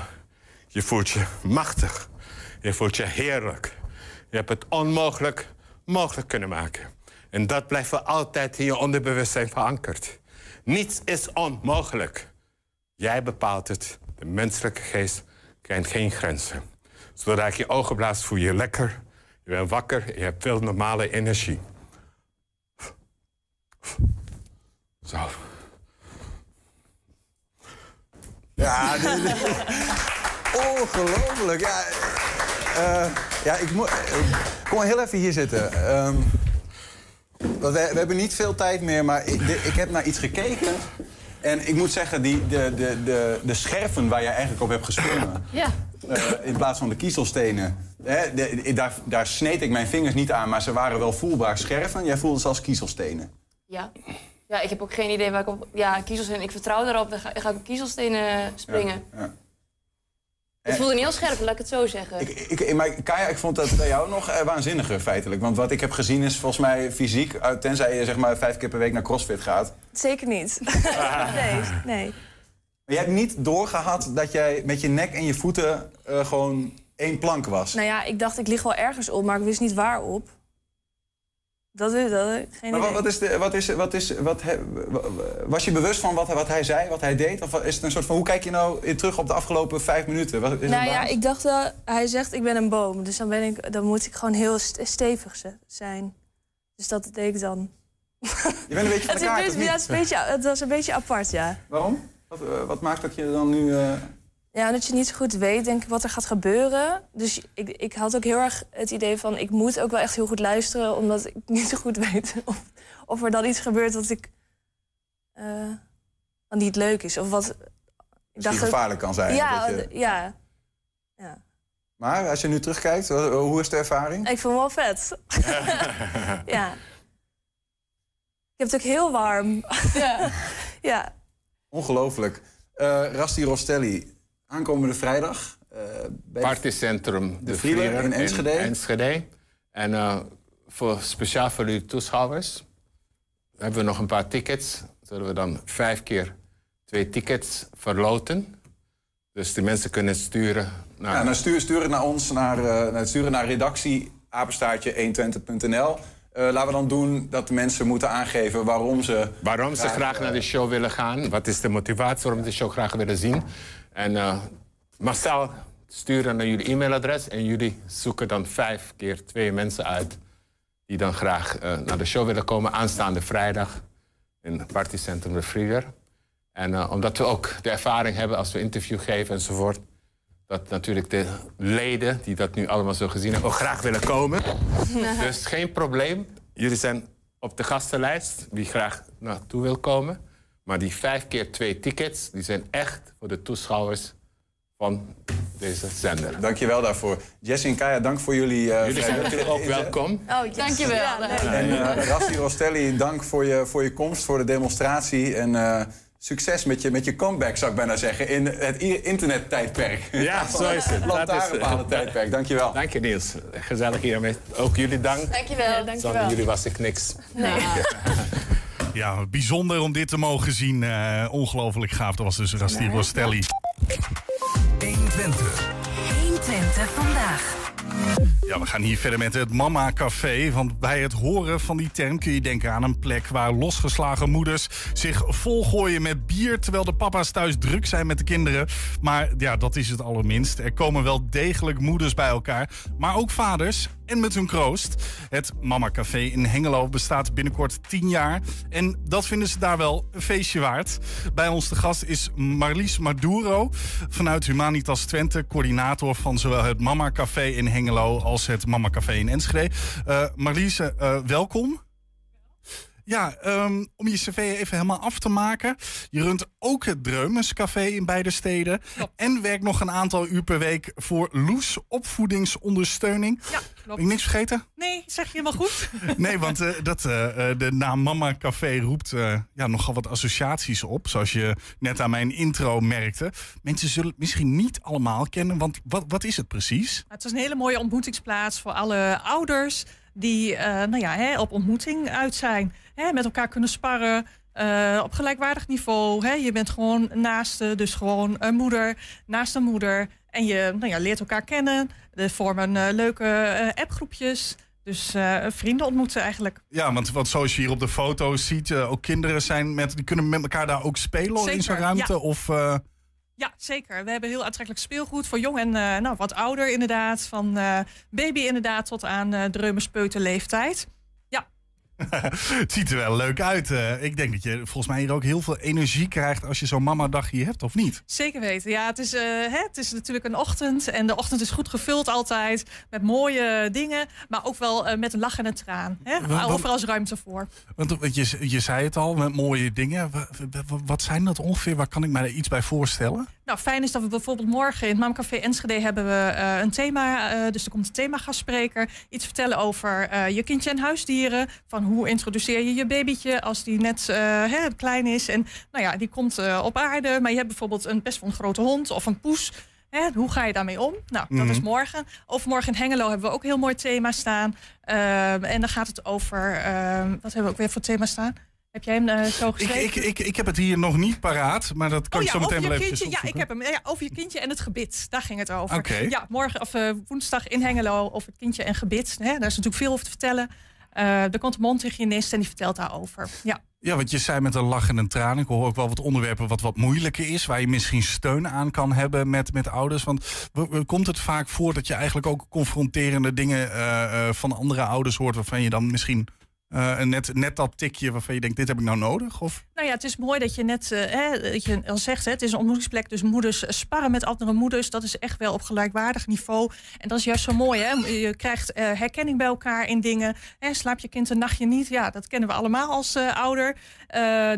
je voelt je machtig. Je voelt je heerlijk. Je hebt het onmogelijk mogelijk kunnen maken. En dat blijft voor altijd in je onderbewustzijn verankerd. Niets is onmogelijk. Jij bepaalt het. De menselijke geest kent geen grenzen. Zodra ik je ogen blaast, voel je lekker. Je bent wakker. Je hebt veel normale energie. Zo. Ja, ongelooflijk. Ja, eh, ja ik moet. eh, kom heel even hier zitten. Want we, we hebben niet veel tijd meer, maar ik, de- ik heb naar iets gekeken. En ik moet zeggen, die, de, de, de, de scherven waar jij eigenlijk op hebt gesprongen... Ja. eh, in plaats van de kiezelstenen... Hè, de- daar, daar sneed ik mijn vingers niet aan, maar ze waren wel voelbaar scherven. Jij voelde ze als kiezelstenen. Ja. Ja, ik heb ook geen idee waar ik op... Ja, kiezelsteen. Ik vertrouw erop. Dan ga, ga ik op kiezelstenen springen. Ja. Het voelde niet heel scherp, laat ik het zo zeggen. Ik, ik, maar Kaya, ik vond dat bij jou nog eh, waanzinniger feitelijk. Want wat ik heb gezien is volgens mij fysiek... eh, tenzij je zeg maar vijf keer per week naar CrossFit gaat... Zeker niet. nee, nee. Maar jij hebt niet doorgehad dat jij met je nek en je voeten eh, gewoon één plank was. Nou ja, ik dacht ik lig wel ergens op, maar ik wist niet waar op. Dat is dat, geen maar wat, idee. wat is de, wat is, wat is, wat, he- was je bewust van wat, wat hij zei, wat hij deed? Of is het een soort van, hoe kijk je nou terug op de afgelopen vijf minuten? Wat, is het Nou ja, ik dacht wel, hij zegt ik ben een boom. Dus dan, ben ik, dan moet ik gewoon heel st- stevig zijn. Dus dat deed ik dan. Je bent een beetje van Het, de is een kaart, beetje, of ja, niet? het, is een beetje, het was een beetje apart, ja. Waarom? Wat, eh, wat maakt dat je dan nu... eh, Ja, dat je niet zo goed weet, denk ik, wat er gaat gebeuren. Dus ik, ik had ook heel erg het idee van... ik moet ook wel echt heel goed luisteren... omdat ik niet zo goed weet of, of er dan iets gebeurt wat ik... eh, wat niet leuk is. Of wat... Ik ook- gevaarlijk kan zijn? Ja, dat je- ja, ja. Maar als je nu terugkijkt, hoe is de ervaring? Ik vond het wel vet. ja. heb het ook heel warm. Ja. ja. Ongelooflijk. Eh Rasti Rostelli, aankomende vrijdag. bij de- Partycentrum De, Vrieler in Enschede. Enschede. En eh, voor, speciaal voor uw toeschouwers hebben we nog een paar tickets. Zullen we dan vijf keer twee tickets verloten. Dus de mensen kunnen sturen naar... Ja, nou stuur, het naar ons, naar, naar, stuur het naar redactie apenstaartje 120.nl. Eh, laten we dan doen dat de mensen moeten aangeven waarom ze... Waarom ze graag, graag eh, naar de show willen gaan. Wat is de motivatie waarom ze de show graag willen zien. En eh massaal sturen naar jullie e-mailadres. En jullie zoeken dan vijf keer twee mensen uit... die dan graag eh, naar de show willen komen. Aanstaande vrijdag in het partycentrum De Vrieger. En eh, omdat we ook de ervaring hebben als we interview geven enzovoort... dat natuurlijk de leden die dat nu allemaal zo gezien hebben... ook graag willen komen. Dus geen probleem. Jullie zijn op de gastenlijst wie graag naartoe wil komen. Maar die vijf keer twee tickets, die zijn echt voor de toeschouwers van deze zender. Dankjewel daarvoor. Jesse en Kaya, dank voor jullie... eh, Jullie zijn natuurlijk ook welkom. Oh, yes. Dankjewel. Ja. En eh Rasti Rostelli, dank voor je, voor je komst, voor de demonstratie. En eh, succes met je, met je comeback, zou ik bijna zeggen, in het internettijdperk. Ja, zo is het. Dat is, Lantaarnpalen tijdperk, dankjewel. Dank je Niels. Gezellig hiermee. Ook jullie dank. Dankjewel. Zonder jullie was ik niks. Ja, bijzonder om dit te mogen zien. Eh, ongelooflijk gaaf. Dat was dus Rasti Rostelli. 120. 120 vandaag. Ja, we gaan hier verder met het Mama Café. Want bij het horen van die term kun je denken aan een plek waar losgeslagen moeders zich volgooien met bier. Terwijl de papa's thuis druk zijn met de kinderen. Maar ja, dat is het allerminst. Er komen wel degelijk moeders bij elkaar. Maar ook vaders en met hun kroost. Het Mama Café in Hengelo bestaat binnenkort 10 jaar. En dat vinden ze daar wel een feestje waard. Bij ons de gast is Marlies Maduro vanuit Humanitas Twente, coördinator van zowel het Mama Café in Hengelo als het Mama Café in Enschede. Eh Marlies, eh, welkom. Ja, ehm, om je cv even helemaal af te maken. Je runt ook het Dreumes Café in beide steden. En werkt nog een aantal uur per week voor Loes Opvoedingsondersteuning. Ja, Ben klopt. ik niks vergeten? Nee, zeg je helemaal goed. Nee, want eh, dat, eh, eh, de naam Mama Café roept ja, nogal wat associaties op. Zoals je net aan mijn intro merkte. Mensen zullen het misschien niet allemaal kennen. Want wat, wat is het precies? Het is een hele mooie ontmoetingsplaats voor alle ouders die nou ja, hè, op ontmoeting uit zijn. Hè, met elkaar kunnen sparren. eh, op gelijkwaardig niveau. Hè. Je bent gewoon naaste, dus gewoon een moeder naast een moeder. En je nou ja, leert elkaar kennen. Er vormen eh, leuke eh, appgroepjes. Dus vrienden ontmoeten eigenlijk. Ja, want, want zoals je hier op de foto's ziet, ook kinderen zijn met, die kunnen met elkaar daar ook spelen in zo'n ruimte. ja. Of, Ja, zeker. We hebben heel aantrekkelijk speelgoed voor jong en nou, wat ouder inderdaad. Van baby inderdaad tot aan uh, leeftijd. Het ziet er wel leuk uit. eh. ik denk dat je volgens mij hier ook heel veel energie krijgt als je zo'n mamadag hier hebt, of niet? Zeker weten. Ja, het is, uh, hè, het is natuurlijk een ochtend. En de ochtend is goed gevuld altijd. Met mooie dingen. Maar ook wel uh, met een lach en een traan. Hè? Overal is ruimte voor. Want je, je zei het al, met mooie dingen. Wa- wa- Wat zijn dat ongeveer? Waar kan ik mij er iets bij voorstellen? Nou, fijn is dat we bijvoorbeeld morgen in het Mamcafé Enschede hebben we uh, een thema. Uh, dus er komt een themagastspreker. Iets vertellen over uh, je kindje en huisdieren. Van hoe introduceer je je babytje als die net hè, klein is. En nou ja, die komt op aarde. Maar je hebt bijvoorbeeld een best wel een grote hond of een poes. Hè, hoe ga je daarmee om? Nou, dat Mhm. is morgen. Overmorgen in Hengelo hebben we ook een heel mooi thema staan. Uh, en dan gaat het over... Uh, wat hebben we ook weer voor thema staan? Heb jij hem uh, zo geschreven? ik, ik, ik heb het hier nog niet paraat, maar dat kan Oh ik zo meteen wel even kindje. Ja, ik heb hem. Ja, over je kindje en het gebit. Daar ging het over. Ja, morgen of uh, woensdag in Hengelo over het kindje en gebit. Hè, daar is natuurlijk veel over te vertellen. Uh, er komt een mondhygiënist en die vertelt daarover. Ja. Ja, wat je zei met een lach en een traan. Ik hoor ook wel wat onderwerpen wat wat moeilijker is. Waar je misschien steun aan kan hebben met, met ouders. Want komt het vaak voor dat je eigenlijk ook confronterende dingen uh, uh, van andere ouders hoort. Waarvan je dan misschien uh, net, net dat tikje waarvan je denkt, dit heb ik nou nodig? Of? Nou ja, het is mooi dat je net uh, hè, dat je al zegt, hè, het is een ontmoetingsplek. Dus moeders sparren met andere moeders. Dat is echt wel op gelijkwaardig niveau. En dat is juist zo mooi. Hè? Je krijgt uh, herkenning bij elkaar in dingen. Hè, slaap je kind een nachtje niet? Ja, dat kennen we allemaal als ouder.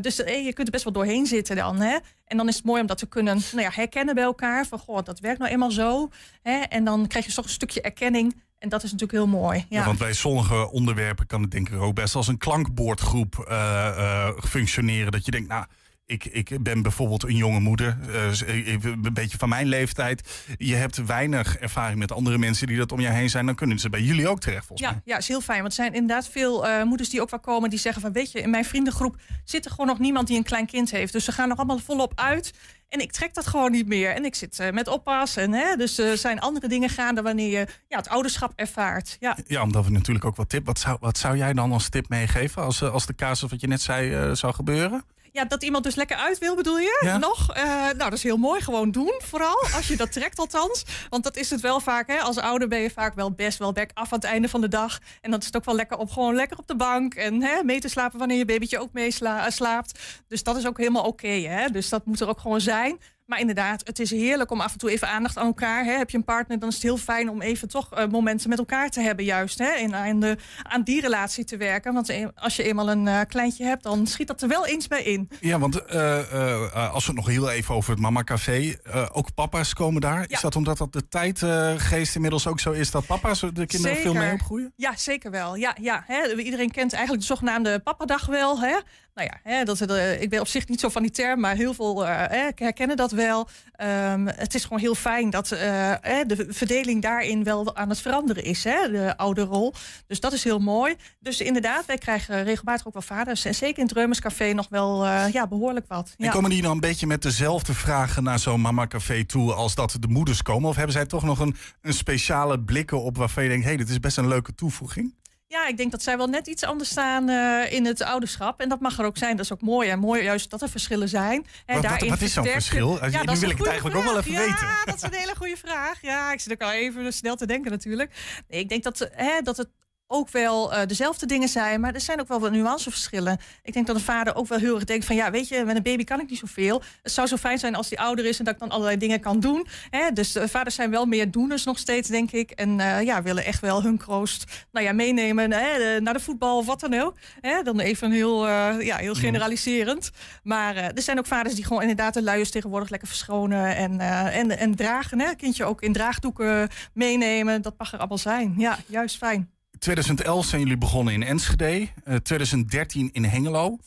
dus je kunt er best wel doorheen zitten dan. Hè? En dan is het mooi om dat te kunnen nou ja, herkennen bij elkaar. Van, goh, dat werkt nou eenmaal zo. Hè? En dan krijg je toch een stukje erkenning. En dat is natuurlijk heel mooi. Ja. Ja, want bij sommige onderwerpen kan het denk ik ook best als een klankbordgroep eh, eh, functioneren. Dat je denkt, nou, ik, ik ben bijvoorbeeld een jonge moeder, eh, een beetje van mijn leeftijd. Je hebt weinig ervaring met andere mensen die dat om je heen zijn. Dan kunnen ze bij jullie ook terecht, volgens Ja, ja, is heel fijn. Want er zijn inderdaad veel eh, moeders die ook wel komen die zeggen van weet je, in mijn vriendengroep zit er gewoon nog niemand die een klein kind heeft. Dus ze gaan er allemaal volop uit. En ik trek dat gewoon niet meer. En ik zit eh, met oppas. En, hè, dus er zijn andere dingen gaande wanneer je ja, het ouderschap ervaart. Ja. mij. Ja, omdat we natuurlijk ook wat tip. Wat zou, wat zou jij dan als tip meegeven als, als de casus wat je net zei zou gebeuren? Ja, dat iemand dus lekker uit wil, bedoel je? Ja. Nog? Eh, nou, dat is heel mooi. Gewoon doen, vooral. Als je dat trekt althans. Want dat is het wel vaak. Hè? Als ouder ben je vaak wel best wel back af aan het einde van de dag. En dan is het ook wel lekker om gewoon lekker op de bank. En hè, mee te slapen wanneer je babytje ook mee sla- slaapt. Dus dat is ook helemaal oké. hè? dus dat moet er ook gewoon zijn. Maar inderdaad, het is heerlijk om af en toe even aandacht aan elkaar. Hè? Heb je een partner, dan is het heel fijn om even toch eh, momenten met elkaar te hebben, juist. Hè? En aan, de, aan die relatie te werken. Want eh, als je eenmaal een eh, kleintje hebt, dan schiet dat er wel eens bij in. Ja, want eh, eh, eh, als we het nog heel even over het Mama Café. eh, ook papa's komen daar. Is dat omdat dat de tijdgeest inmiddels ook zo is dat papa's de kinderen veel mee opgroeien? Ja, zeker wel. Ja, ja, hè. Iedereen kent eigenlijk de zogenaamde papadag wel. Hè? Nou ja, hè, dat, eh, ik ben op zich niet zo van die term, maar heel veel eh, hè, herkennen dat wel. Ehm, het is gewoon heel fijn dat eh, hè, de verdeling daarin wel aan het veranderen is, hè, de oude rol. Dus dat is heel mooi. Dus inderdaad, wij krijgen regelmatig ook wel vaders. En zeker in het Reumerscafé nog wel ja, behoorlijk wat. En Ja. komen die dan een beetje met dezelfde vragen naar zo'n Mama Café toe als dat de moeders komen? Of hebben zij toch nog een, een speciale blikken op waarvan je denkt, hé, hey, dit is best een leuke toevoeging? Ja, ik denk dat zij wel net iets anders staan eh, in het ouderschap. En dat mag er ook zijn. Dat is ook mooi. En mooi juist dat er verschillen zijn. En Wat- wat- is zo'n verschil? Als je- nu wil ik het eigenlijk ook wel even ja, weten. dat is een hele goede vraag. Ja, ik zit ook al even snel te denken natuurlijk. Nee, ik denk dat, eh, hè, dat het ook wel eh, dezelfde dingen zijn, maar er zijn ook wel wat nuanceverschillen. Ik denk dat een vader ook wel heel erg denkt van ja, weet je, met een baby kan ik niet zoveel. Het zou zo fijn zijn als die ouder is en dat ik dan allerlei dingen kan doen. Hè? Dus de vaders zijn wel meer doeners nog steeds, denk ik. En eh, ja, willen echt wel hun kroost nou ja, meenemen hè, de- naar de voetbal of wat dan ook. Hè? Dan even heel, eh, ja, heel generaliserend. Maar eh, er zijn ook vaders die gewoon inderdaad de luiers tegenwoordig lekker verschonen en, eh, en, en dragen. Hè? Kindje ook in draagdoeken meenemen. Dat mag er allemaal zijn. Ja, juist fijn. 2011 zijn jullie begonnen in Enschede, eh, 2013 in Hengelo.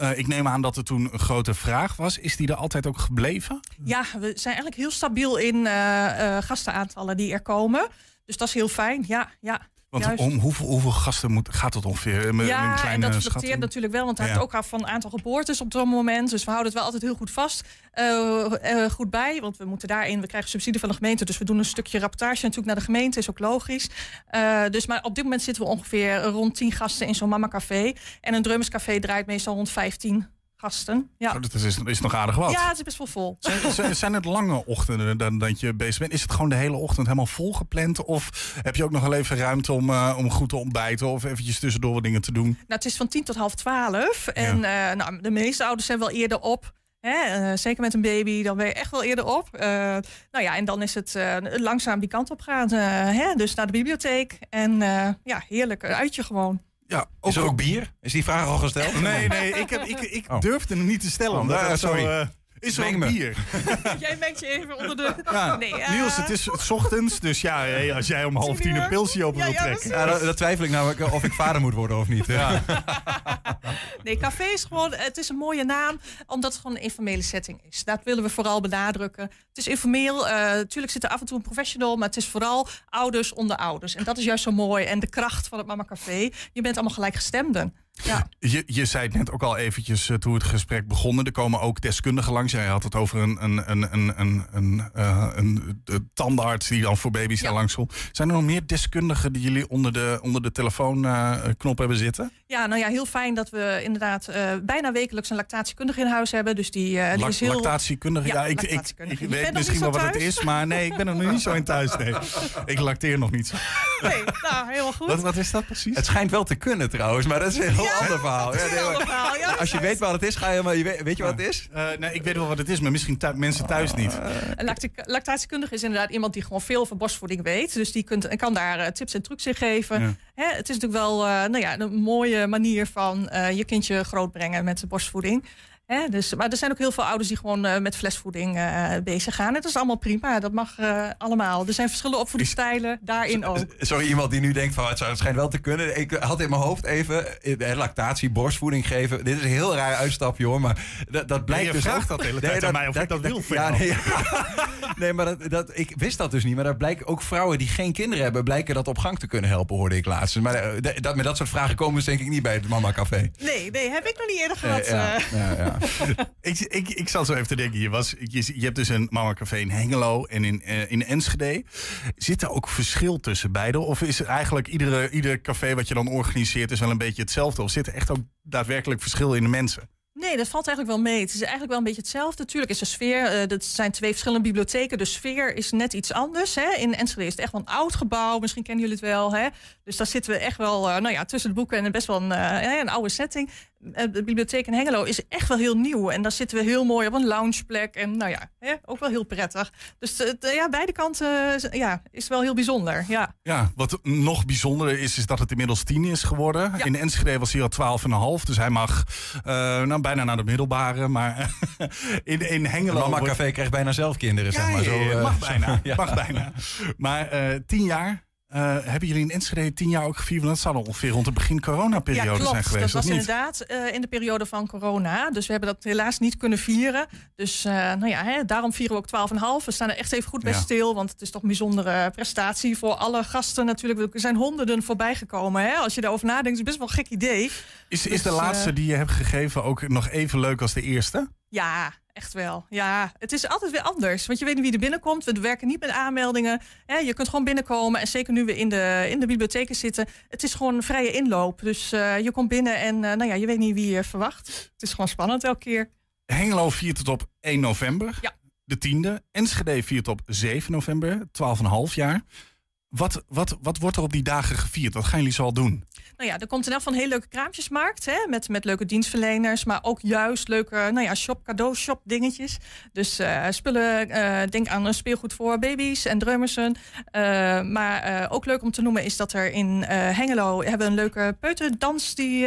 Eh, ik neem aan dat er toen een grote vraag was. Is die er altijd ook gebleven? Ja, we zijn eigenlijk heel stabiel in eh, eh, gastenaantallen die er komen. Dus dat is heel fijn. Ja, ja. Want Juist. om hoeveel, hoeveel gasten moet, gaat het ongeveer? Een, een Ja, en kleine dat schatting? fluctueert natuurlijk wel, want het Ja. hangt ook af van het aantal geboortes op zo'n moment. Dus we houden het wel altijd heel goed vast, eh, eh, goed bij. Want we moeten daarin, we krijgen subsidie van de gemeente, dus we doen een stukje rapportage natuurlijk naar de gemeente, is ook logisch. Eh, dus maar op dit moment zitten we ongeveer rond 10 gasten in zo'n Mama Café. En een Drummerscafé draait meestal rond 15 gasten. Ja, Oh, dat is, is nog aardig wat. ja het is best wel vol. Zijn, zijn- het lange ochtenden dan dat je bezig bent? Is het gewoon de hele ochtend helemaal volgepland? Of heb je ook nog wel even ruimte om, eh, om goed te ontbijten? Of eventjes tussendoor wat dingen te doen? Nou, het is van tien tot half twaalf. En eh, nou, de meeste ouders zijn wel eerder op. Hè? eh, zeker met een baby, dan ben je echt wel eerder op. Nou ja, en dan is het langzaam die kant op gaan. hè? Dus naar de bibliotheek. En ja, heerlijk, uitje gewoon. Ja, Is er ook bier? Is die vraag al gesteld? Nee, nee, ik, heb, ik, ik Oh. durfde hem niet te stellen. Oh, omdat nou, zo, sorry. Eh, is er Meng me. bier? Jij mengt je even onder de... Ja. Nee, eh, Niels, het is 's ochtends, dus ja, als jij om half Tien een pilsje open Ja, wil ja, trekken. Ja, dat, dat twijfel ik namelijk of ik vader moet worden of niet. Ja. Nee, café is gewoon, het is een mooie naam, omdat het gewoon een informele setting is. Dat willen we vooral benadrukken. Het is informeel, natuurlijk zit er af en toe een professional, maar het is vooral ouders onder ouders. En dat is juist zo mooi. En de kracht van het Mama Café, je bent allemaal gelijkgestemden. Ja. Je, je zei het net ook al eventjes eh, toen het gesprek begon. Er komen ook deskundigen langs. Jij had het over een, een, een, een, een, een, eh, een, de tandarts die dan voor baby's Ja. daar langs komt. Zijn er nog meer deskundigen die jullie onder de, onder de telefoonknop hebben zitten? ja, nou ja, heel fijn dat we inderdaad eh, bijna wekelijks een lactatiekundige in huis hebben. Dus die, eh, die is heel... Lactatiekundige? Ja, Ja, ik, ik, weet misschien wel wat het is, maar nee, ik ben er nog niet zo in thuis. Nee. Ik lacteer nog niet zo. Nee, nou, helemaal goed. Wat, wat is dat precies? Het schijnt wel te kunnen trouwens, maar dat is heel Ja, ander verhaal. Ja, een nee, ander maar verhaal, ja. Als je weet wat het is, ga je maar. Je weet, weet je wat het is? Eh, nee, ik weet wel wat het is, maar misschien mensen thuis niet. Een lacti- lactatiekundige is inderdaad iemand die gewoon veel over borstvoeding weet. Dus die kunt, en kan daar eh, tips en trucs in geven. Ja. Hè, het is natuurlijk wel eh, nou ja, een mooie manier van eh, je kindje grootbrengen met de borstvoeding. Hè, dus, maar er zijn ook heel veel ouders die gewoon eh, met flesvoeding eh, bezig gaan. En dat is allemaal prima. Dat mag eh, allemaal. Er zijn verschillende opvoedingsstijlen daarin ook. Sorry, iemand die nu denkt van het zou- het schijnt wel te kunnen. Ik had in mijn hoofd even eh, lactatie, borstvoeding geven. Dit is een heel raar uitstapje hoor, maar dat, dat blijkt je dus vraagt dat de hele tijd aan mij of ik dat wil ja, nee, ja. nee, maar dat, dat, ik wist dat dus niet. Maar dat blijkt ook vrouwen die geen kinderen hebben, blijken dat op gang te kunnen helpen, hoorde ik laatst. Maar dat, met dat soort vragen komen ze denk ik niet bij het Mama Café. Nee, nee, heb ik nog niet eerder gehad. Eh, ja, eh. ja, ja. Ik, ik, ik zat zo even te denken, je, was, je, je hebt dus een Mama Café in Hengelo en in, eh, in Enschede. Zit er ook verschil tussen beide? Of is eigenlijk iedere, ieder café wat je dan organiseert is wel een beetje hetzelfde? Of zit er echt ook daadwerkelijk verschil in de mensen? Nee, dat valt eigenlijk wel mee. Het is eigenlijk wel een beetje hetzelfde. Tuurlijk is de sfeer, eh dat zijn twee verschillende bibliotheken. De sfeer is net iets anders. Hè. In Enschede is het echt wel een oud gebouw. Misschien kennen jullie het wel. Hè. Dus daar zitten we echt wel eh, nou ja, tussen de boeken en best wel een, eh, een oude setting. Eh, De bibliotheek in Hengelo is echt wel heel nieuw. En daar zitten we heel mooi op een loungeplek. En nou ja, hè, ook wel heel prettig. Dus ja, beide kanten ja, is wel heel bijzonder. Ja. Ja, wat nog bijzonder is, is dat het inmiddels tien is geworden. Ja. In Enschede was hij al twaalf en een half, dus hij mag eh, nou, bijna naar de middelbare. Maar in, in Hengelo... Mama Café krijgt bijna zelf kinderen, zeg maar. Zo, eh, mag bijna. ja. Mag bijna. Maar eh, tien jaar. Eh, hebben jullie in Enschede tien jaar ook gevierd? Want dat zou ongeveer rond de begin coronaperiode Ja, klopt. zijn geweest, dat was inderdaad eh, in de periode van corona. Dus we hebben dat helaas niet kunnen vieren. Dus eh, nou ja, hè, daarom vieren we ook 12,5. We staan er echt even goed bij Ja. stil. Want het is toch een bijzondere prestatie voor alle gasten natuurlijk. Er zijn honderden voorbij gekomen. Hè? Als je daarover nadenkt, is het best wel een gek idee. Is, is Dus, de laatste die je hebt gegeven ook nog even leuk als de eerste? Ja, echt wel. Ja, het is altijd weer anders. Want je weet niet wie er binnenkomt. We werken niet met aanmeldingen. Hè, je kunt gewoon binnenkomen. En zeker nu we in de, in de bibliotheken zitten. Het is gewoon een vrije inloop. Dus eh, je komt binnen en eh, nou ja, je weet niet wie je verwacht. Het is gewoon spannend elke keer. Hengelo viert het op 1 november, Ja. de tiende. Enschede viert op 7 november, 12,5 jaar. Wat, wat, wat wordt er op die dagen gevierd? Wat gaan jullie zo al doen? Nou ja, er komt in elk geval een hele leuke kraampjesmarkt. Hè, met, met leuke dienstverleners. Maar ook juist leuke nou ja, shop, cadeau shop dingetjes. Dus eh, spullen, eh, denk aan een speelgoed voor baby's en drummersen. Eh, maar ook leuk om te noemen is dat er in Hengelo... hebben een leuke peuterdans die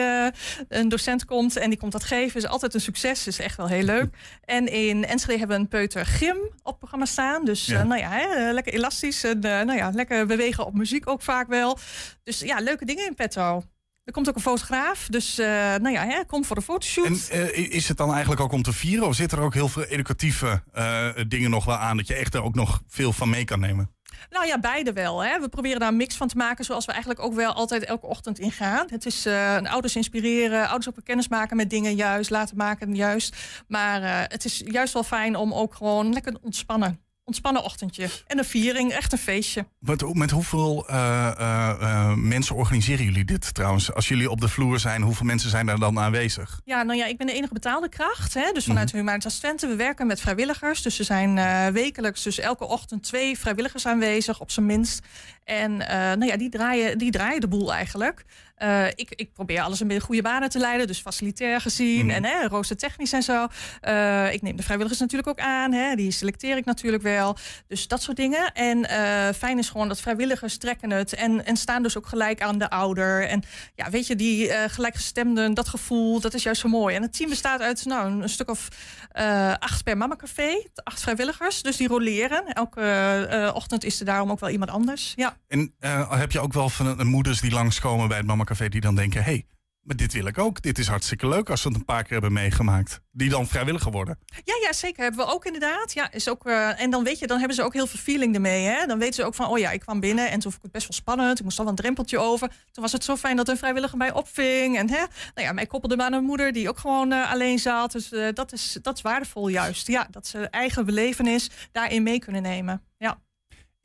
een docent komt. En die komt dat geven. is altijd een succes. is echt wel heel leuk. En in Enschede hebben we een peutergym op programma staan. Dus Ja. nou ja, hè, lekker elastisch. En nou ja, lekker bewegen op muziek ook vaak wel. Dus ja, leuke dingen in petto. Er komt ook een fotograaf, dus eh, nou ja, hè, kom voor de fotoshoot. En eh, is het dan eigenlijk ook om te vieren? Of zitten er ook heel veel educatieve eh, dingen nog wel aan... dat je echt er ook nog veel van mee kan nemen? Nou ja, beide wel. Hè. We proberen daar een mix van te maken, zoals we eigenlijk ook wel altijd elke ochtend ingaan. Het is ouders inspireren, ouders ook kennis maken met dingen juist, laten maken juist. Maar het is juist wel fijn om ook gewoon lekker ontspannen. Ontspannen ochtendje. En een viering, echt een feestje. Met, met hoeveel eh, eh, eh, mensen organiseren jullie dit trouwens? Als jullie op de vloer zijn, hoeveel mensen zijn daar dan aanwezig? Ja, nou ja, ik ben de enige betaalde kracht. Hè? Dus vanuit Mhm. de Humanitas Twente. We werken met vrijwilligers. Dus er zijn wekelijks, dus elke ochtend twee vrijwilligers aanwezig, op zijn minst. En nou ja, die draaien, die draaien de boel eigenlijk. Eh, ik, ik probeer alles in goede banen te leiden, dus facilitair gezien Mhm. en hè, roostertechnisch en zo. Eh, ik neem de vrijwilligers natuurlijk ook aan, hè, die selecteer ik natuurlijk wel. Dus dat soort dingen. En eh, fijn is gewoon dat vrijwilligers trekken het en, en staan dus ook gelijk aan de ouder. En ja, weet je, die gelijkgestemden, dat gevoel, dat is juist zo mooi. En het team bestaat uit nou, een, een stuk of eh, acht per Mama Café, acht vrijwilligers. Dus die roleren. Elke eh, ochtend is er daarom ook wel iemand anders. Ja. En eh, heb je ook wel van moeders die langskomen bij het Mama Café... die dan denken, hey, maar dit wil ik ook. Dit is hartstikke leuk als ze het een paar keer hebben meegemaakt. Die dan vrijwilliger worden. Ja, ja, zeker. Hebben we ook inderdaad. Ja, is ook, eh, en dan weet je, dan hebben ze ook heel veel feeling ermee. Hè? Dan weten ze ook van, oh ja, ik kwam binnen en toen vond ik het best wel spannend. Ik moest al een drempeltje over. Toen was het zo fijn dat een vrijwilliger mij opving. En hè, nou ja, mij koppelde me aan een moeder die ook gewoon eh, alleen zat. Dus eh, dat, is, dat is waardevol juist. Ja, dat ze eigen belevenis daarin mee kunnen nemen. Ja.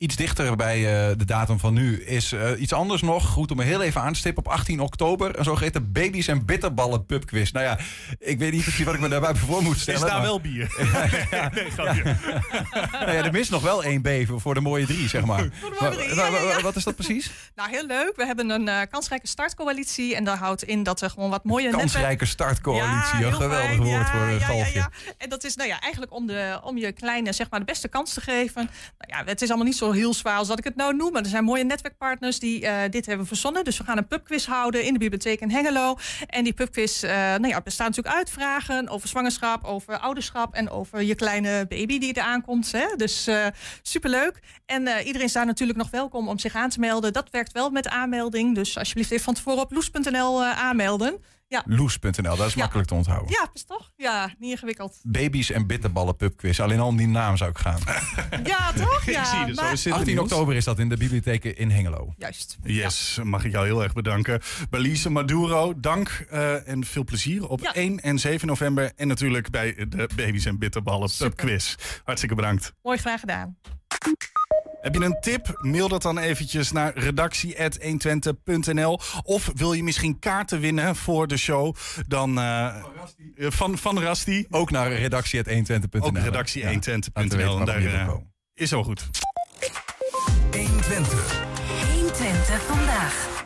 Iets dichter bij eh, de datum van nu is eh, iets anders nog. Goed om er heel even aan te stippen. Op 18 oktober een zogeheten baby's en bitterballen pubquiz. Nou ja, ik weet niet precies wat ik me daarbij voor moet stellen. maar- bier? nee, Nou ja, er mist nog wel één B voor- de mooie drie, zeg maar. Ja, Wat is dat precies? Nou, heel leuk. We hebben een eh, kansrijke startcoalitie. En dat houdt in dat er gewoon wat mooie netwerk- Kansrijke startcoalitie. een geweldig fijn. woord Ja, voor een. En dat is nou ja, eigenlijk om, de, om je kleine zeg maar, de beste kans te geven. Nou ja, het is allemaal niet zo heel zwaar als dat ik het nou noem. Maar er zijn mooie netwerkpartners die eh, dit hebben verzonnen. Dus we gaan een pubquiz houden in de bibliotheek in Hengelo. En die pubquiz uh, nou ja, bestaat natuurlijk uit vragen over zwangerschap, over ouderschap en over je kleine baby die er aankomt. Dus uh, superleuk. En iedereen is daar natuurlijk nog welkom om zich aan te melden. Dat werkt wel met aanmelding. Dus alsjeblieft even van tevoren op loes.nl aanmelden. Ja. Loes.nl, dat is makkelijk te onthouden. Ja, is toch? Ja, niet ingewikkeld. Baby's en bitterballen pubquiz. Alleen al om die naam zou ik gaan. ja, toch? Ja, ik zie het zo. 18 oktober is dat in de bibliotheken in Hengelo. Juist. Yes, mag ik jou heel erg bedanken. Belize Maduro, dank uh, en veel plezier op ja. 1 en 7 november. En natuurlijk bij de Baby's en Bitterballen pubquiz. Hartstikke bedankt. Mooi, graag gedaan. Heb je een tip? Mail dat dan eventjes naar redactie.120.nl. Of wil je misschien kaarten winnen voor de show? Dan uh, van, van Rasti. Ook naar redactie.120.nl. Ook redactie120.nl. Ja, daar uh, is zo goed. 120. 120 vandaag.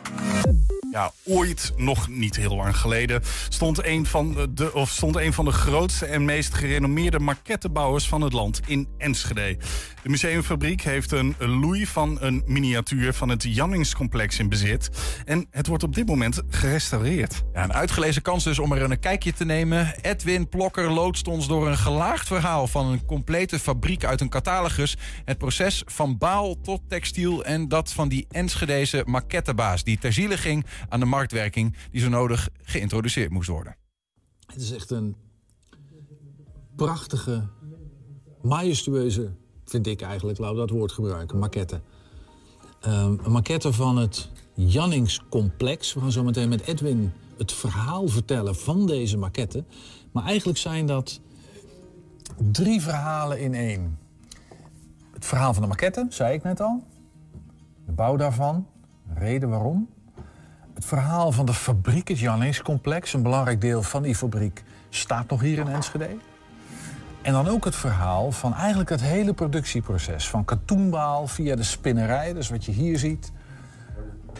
Ja, ooit, nog niet heel lang geleden, stond een van de, of stond een van de grootste en meest gerenommeerde maquettebouwers van het land in Enschede. De museumfabriek heeft een loei van een miniatuur van het Janningscomplex in bezit. En het wordt op dit moment gerestaureerd. Ja, een uitgelezen kans dus om er een kijkje te nemen. Edwin Plokker loodst ons door een gelaagd verhaal van een complete fabriek uit een catalogus. Het proces van baal tot textiel en dat van die Enschedeze maquettebaas die ter ziele ging aan de marktwerking die zo nodig geïntroduceerd moest worden. Het is echt een prachtige, majestueuze, vind ik eigenlijk, laten we dat woord gebruiken, maquette. Um, een maquette van het Janningscomplex. We gaan zo meteen met Edwin het verhaal vertellen van deze maquette. Maar eigenlijk zijn dat drie verhalen in één. Het verhaal van de maquette, zei ik net al. De bouw daarvan, de reden waarom. Het verhaal van de fabriek, het Janningscomplex, een belangrijk deel van die fabriek, staat nog hier in Enschede. En dan ook het verhaal van eigenlijk het hele productieproces. Van katoenbaal via de spinnerij, dus wat je hier ziet,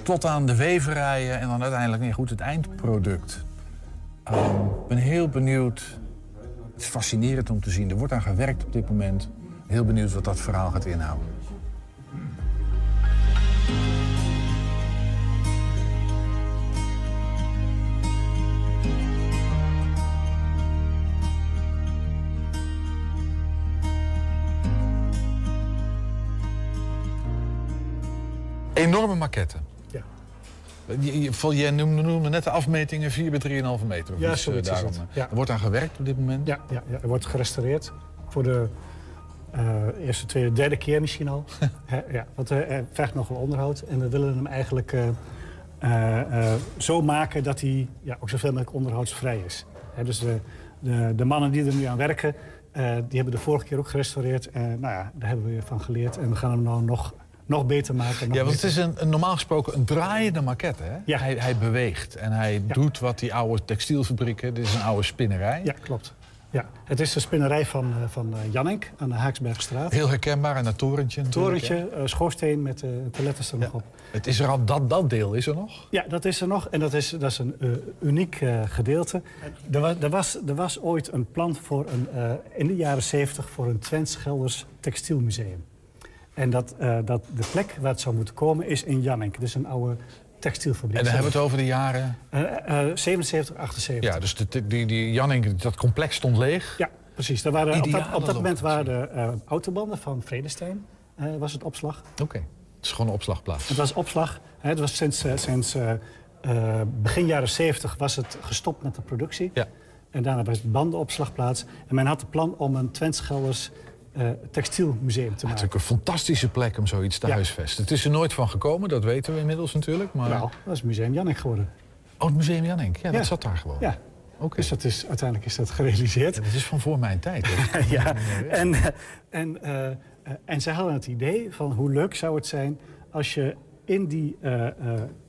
tot aan de weverijen en dan uiteindelijk nee, goed, het eindproduct. Ehm, ik ben heel benieuwd. Het is fascinerend om te zien. Er wordt aan gewerkt op dit moment. Heel benieuwd wat dat verhaal gaat inhouden. Enorme maquette. Ja. Je noemde, noemde, net de afmetingen 4 bij 3,5 meter. Ja, dus, zoiets daarom, ja. Er wordt aan gewerkt op dit moment? Ja, ja, ja er wordt gerestaureerd. Voor de uh, eerste, tweede, derde keer misschien al. ja, want uh, er vergt nog wel onderhoud. En we willen hem eigenlijk uh, zo maken dat hij ja, ook zoveel mogelijk onderhoudsvrij is. dus de, de, de, mannen die er nu aan werken, die hebben de vorige keer ook gerestaureerd. nou ja, daar hebben we van geleerd. En we gaan hem nou nog nog beter maken. ja, want het is een, een, normaal gesproken een draaiende maquette. Hè? Ja. Hij, hij beweegt en hij doet wat die oude textielfabrieken... Dit is een oude spinnerij. Ja, klopt. Ja, het is de spinnerij van, uh, van uh, Jannik aan de Haaksbergstraat. Heel herkenbaar, en dat torentje Torentje, uh, schoorsteen met uh, de letters er nog op. Het is er al, dat, dat deel is er nog? Ja, dat is er nog. En dat is, dat is een uniek gedeelte. Er was, er, was, er was ooit een plan voor een, in de jaren 70 voor een Twents Gelders textielmuseum. En dat, uh, dat de plek waar het zou moeten komen is in Jannink. Dus een oude textielfabriek. En dan hebben we het over de jaren? Uh, uh, 77, 78. Ja, dus de, die, die Jannink, dat complex stond leeg? Ja, precies. waren, op, dat, op dat moment waren de autobanden van Vredestein, was het opslag. Oké, het is gewoon een opslagplaats. Het was opslag. Hè, het was sinds, sinds begin jaren 70 was het gestopt met de productie. Ja. En daarna was het bandenopslagplaats. En men had het plan om een Twents Gelders uh, textielmuseum te maken. Het is ook een fantastische plek om zoiets te huisvesten. Het is er nooit van gekomen, dat weten we inmiddels natuurlijk. Maar... Nou, dat is Museum Jannik geworden. Oh, het Museum Jannik. Ja, dat zat daar gewoon. Ja. Okay. Dus dat is, uiteindelijk is dat gerealiseerd. Het is van voor mijn tijd. ja, en, en, uh, en zij hadden het idee van hoe leuk zou het zijn... als je in die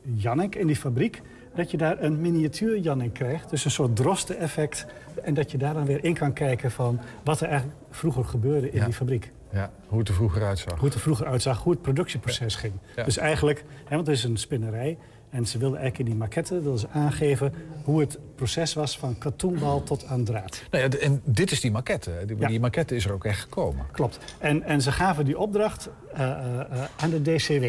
Jannik, in die fabriek dat je daar een miniatuur Jannik krijgt. Dus een soort drosten-effect. En dat je daar dan weer in kan kijken van wat er eigenlijk vroeger gebeurde in die fabriek. Ja, hoe het er vroeger uitzag. Hoe het er vroeger uitzag, hoe het productieproces ging. Dus eigenlijk, hè, want het is een spinnerij. En ze wilden eigenlijk in die maquette wilden ze aangeven hoe het proces was van katoenbal tot aan draad. Nou ja, en dit is die maquette. Die, die maquette is er ook echt gekomen. Klopt. En, en ze gaven die opdracht eh, eh, eh, aan de DCW.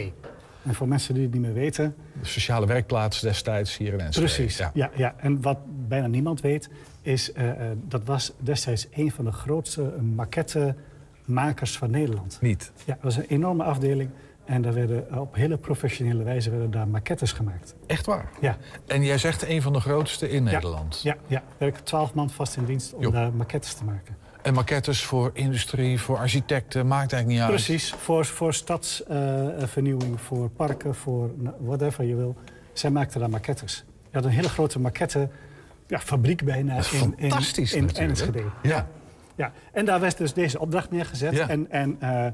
En voor mensen die het niet meer weten... De sociale werkplaats destijds hier in Enschede. Precies, ja. Ja, En wat bijna niemand weet, is uh, dat was destijds een van de grootste maquettemakers van Nederland. Niet? Ja, dat was een enorme afdeling. En daar werden op hele professionele wijze werden daar maquettes gemaakt. Echt waar? Ja. En jij zegt een van de grootste in Nederland? Ja, ja. er werken twaalf man vast in dienst om daar maquettes te maken. En maquettes voor industrie, voor architecten, maakt eigenlijk niet uit? Precies, voor, voor stadsvernieuwing, voor parken, voor whatever je wil. Zij maakten daar maquettes. Je had een hele grote maquette ja, fabriek bijna in, in, in natuurlijk. Enschede. Ja. Ja, en daar werd dus deze opdracht neergezet. Ja. En, en eh, eh, eh,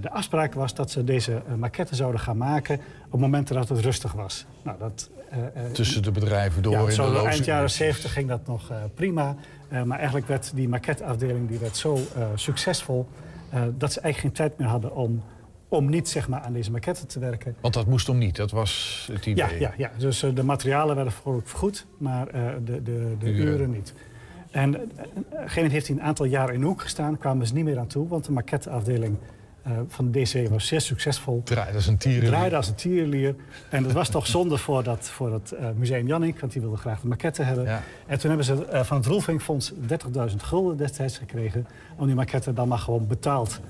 de afspraak was dat ze deze eh, maquette zouden gaan maken op momenten dat het rustig was. Nou, dat, eh, eh, Tussen de bedrijven door ja, in zo de eind jaren uurtjes. 70 ging dat nog eh, prima. Eh, maar eigenlijk werd die maquetteafdeling die werd zo eh, succesvol... eh, dat ze eigenlijk geen tijd meer hadden om, om niet zeg maar, aan deze maquette te werken. Want dat moest om niet, dat was het idee. Ja, ja, ja. dus eh, de materialen werden vrolijk vergoed, maar eh, de, de, de Uren. uren niet. En eh, op een gegeven moment heeft hij een aantal jaren in de hoek gestaan, kwamen ze niet meer aan toe, want de maquetteafdeling eh, van de DCW was zeer succesvol. Draaide als een tierenlier. Draaide als een tierenlier. En dat was toch zonde voor, dat, voor het eh, Museum Jannik, want die wilde graag de maquette hebben. Ja. En toen hebben ze eh, van het Roelvingfonds 30.000 gulden destijds gekregen... om die maquette dan maar gewoon betaald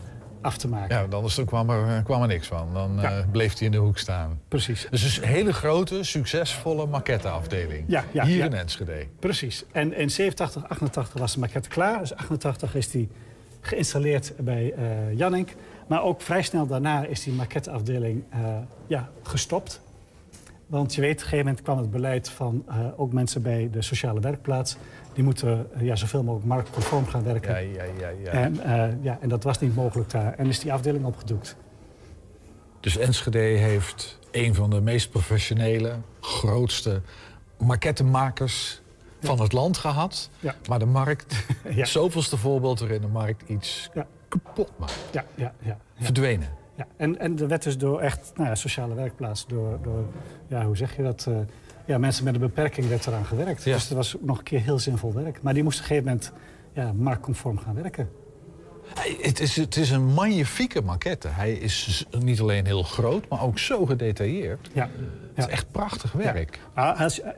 af te maken. Ja, want anders kwam, er, kwam er niks van. Dan bleef hij in de hoek staan. Precies. Dus een hele grote, succesvolle maquetteafdeling. Ja, ja, Hier in Enschede. Precies. En in 87, 88 was de maquette klaar. Dus 88 is die geïnstalleerd bij eh Jannink. Maar ook vrij snel daarna is die maquetteafdeling eh, ja, gestopt. Want je weet, op een gegeven moment kwam het beleid van eh, ook mensen bij de sociale werkplaats. Die moeten eh, ja, zoveel mogelijk marktconform gaan werken. Ja, ja, ja, ja. En, eh, ja, en dat was niet mogelijk daar. En is die afdeling opgedoekt. Dus Enschede heeft een van de meest professionele, grootste maquettemakers van het land gehad. Ja. Maar de markt, Ja. zoveelste voorbeeld waarin de markt iets Ja. Kapot maakt. Ja, ja, ja. ja. Verdwenen. Ja, en, en er werd dus door echt nou ja, sociale werkplaats, door, door ja, hoe zeg je dat? eh, ja, mensen met een beperking werd eraan gewerkt. Ja. Dus dat was nog een keer heel zinvol werk. Maar die moesten op een gegeven moment ja, marktconform gaan werken. Hij- Het is, het is een magnifieke maquette. Hij is niet alleen heel groot, maar ook zo gedetailleerd. Ja. Het is echt prachtig werk. Is, eh, eh,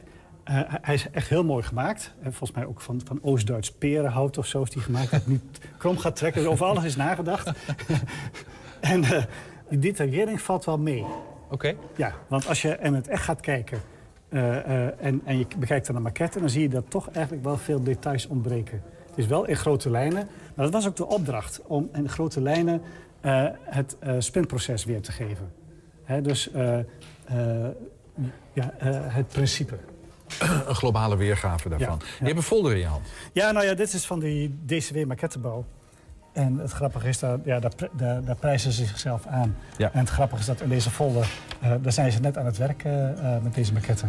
hij is echt heel mooi gemaakt. En volgens mij ook van, van Oost-Duits perenhout of zo is die gemaakt. Dat het niet krom gaat trekken. Dus over alles is nagedacht. en eh, die detaillering valt wel mee. Oké. Ja, want als je in het echt gaat kijken eh, eh, en, en je bekijkt naar de maquette... dan zie je dat toch eigenlijk wel veel details ontbreken. Het is wel in grote lijnen, maar dat was ook de opdracht... om in grote lijnen eh, het eh spinproces weer te geven. Hè, dus eh, eh, ja, eh, het principe. Een globale weergave daarvan. Ja, ja. Je hebt een folder in je hand. Ja, nou ja, dit is van die DCW maquettebouw. En het grappige is, dat, ja, daar, pri- daar, daar prijzen ze zichzelf aan. Ja. En het grappige is dat in deze folder, eh, daar zijn ze net aan het werk eh, met deze maquette.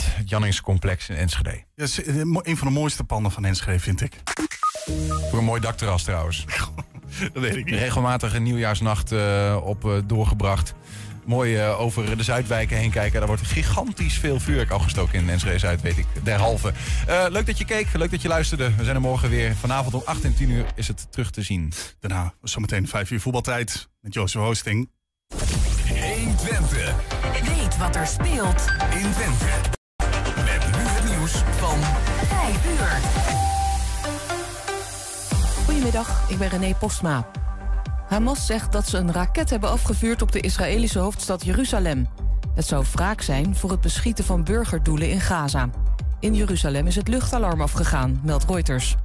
Pand. Het Janningscomplex in Enschede. Ja, is, eh, een van de mooiste panden van Enschede, vind ik. Voor een mooi dakterras trouwens. Dat weet ik niet. Regelmatig een nieuwjaarsnacht eh, op eh, doorgebracht. Mooi over de Zuidwijken heen kijken. Daar wordt gigantisch veel vuurwerk afgestoken in Enschede Zuid, weet ik. Derhalve. Eh, leuk dat je keek, leuk dat je luisterde. We zijn er morgen weer. Vanavond om 8 en 10 uur is het terug te zien. Daarna zometeen 5 uur voetbaltijd met Jozef Hosting. 120. Weet wat er speelt in Twente. Goedemiddag, ik ben René Postma. Hamas zegt dat ze een raket hebben afgevuurd op de Israëlische hoofdstad Jeruzalem. Het zou wraak zijn voor het beschieten van burgerdoelen in Gaza. In Jeruzalem is het luchtalarm afgegaan, meldt Reuters.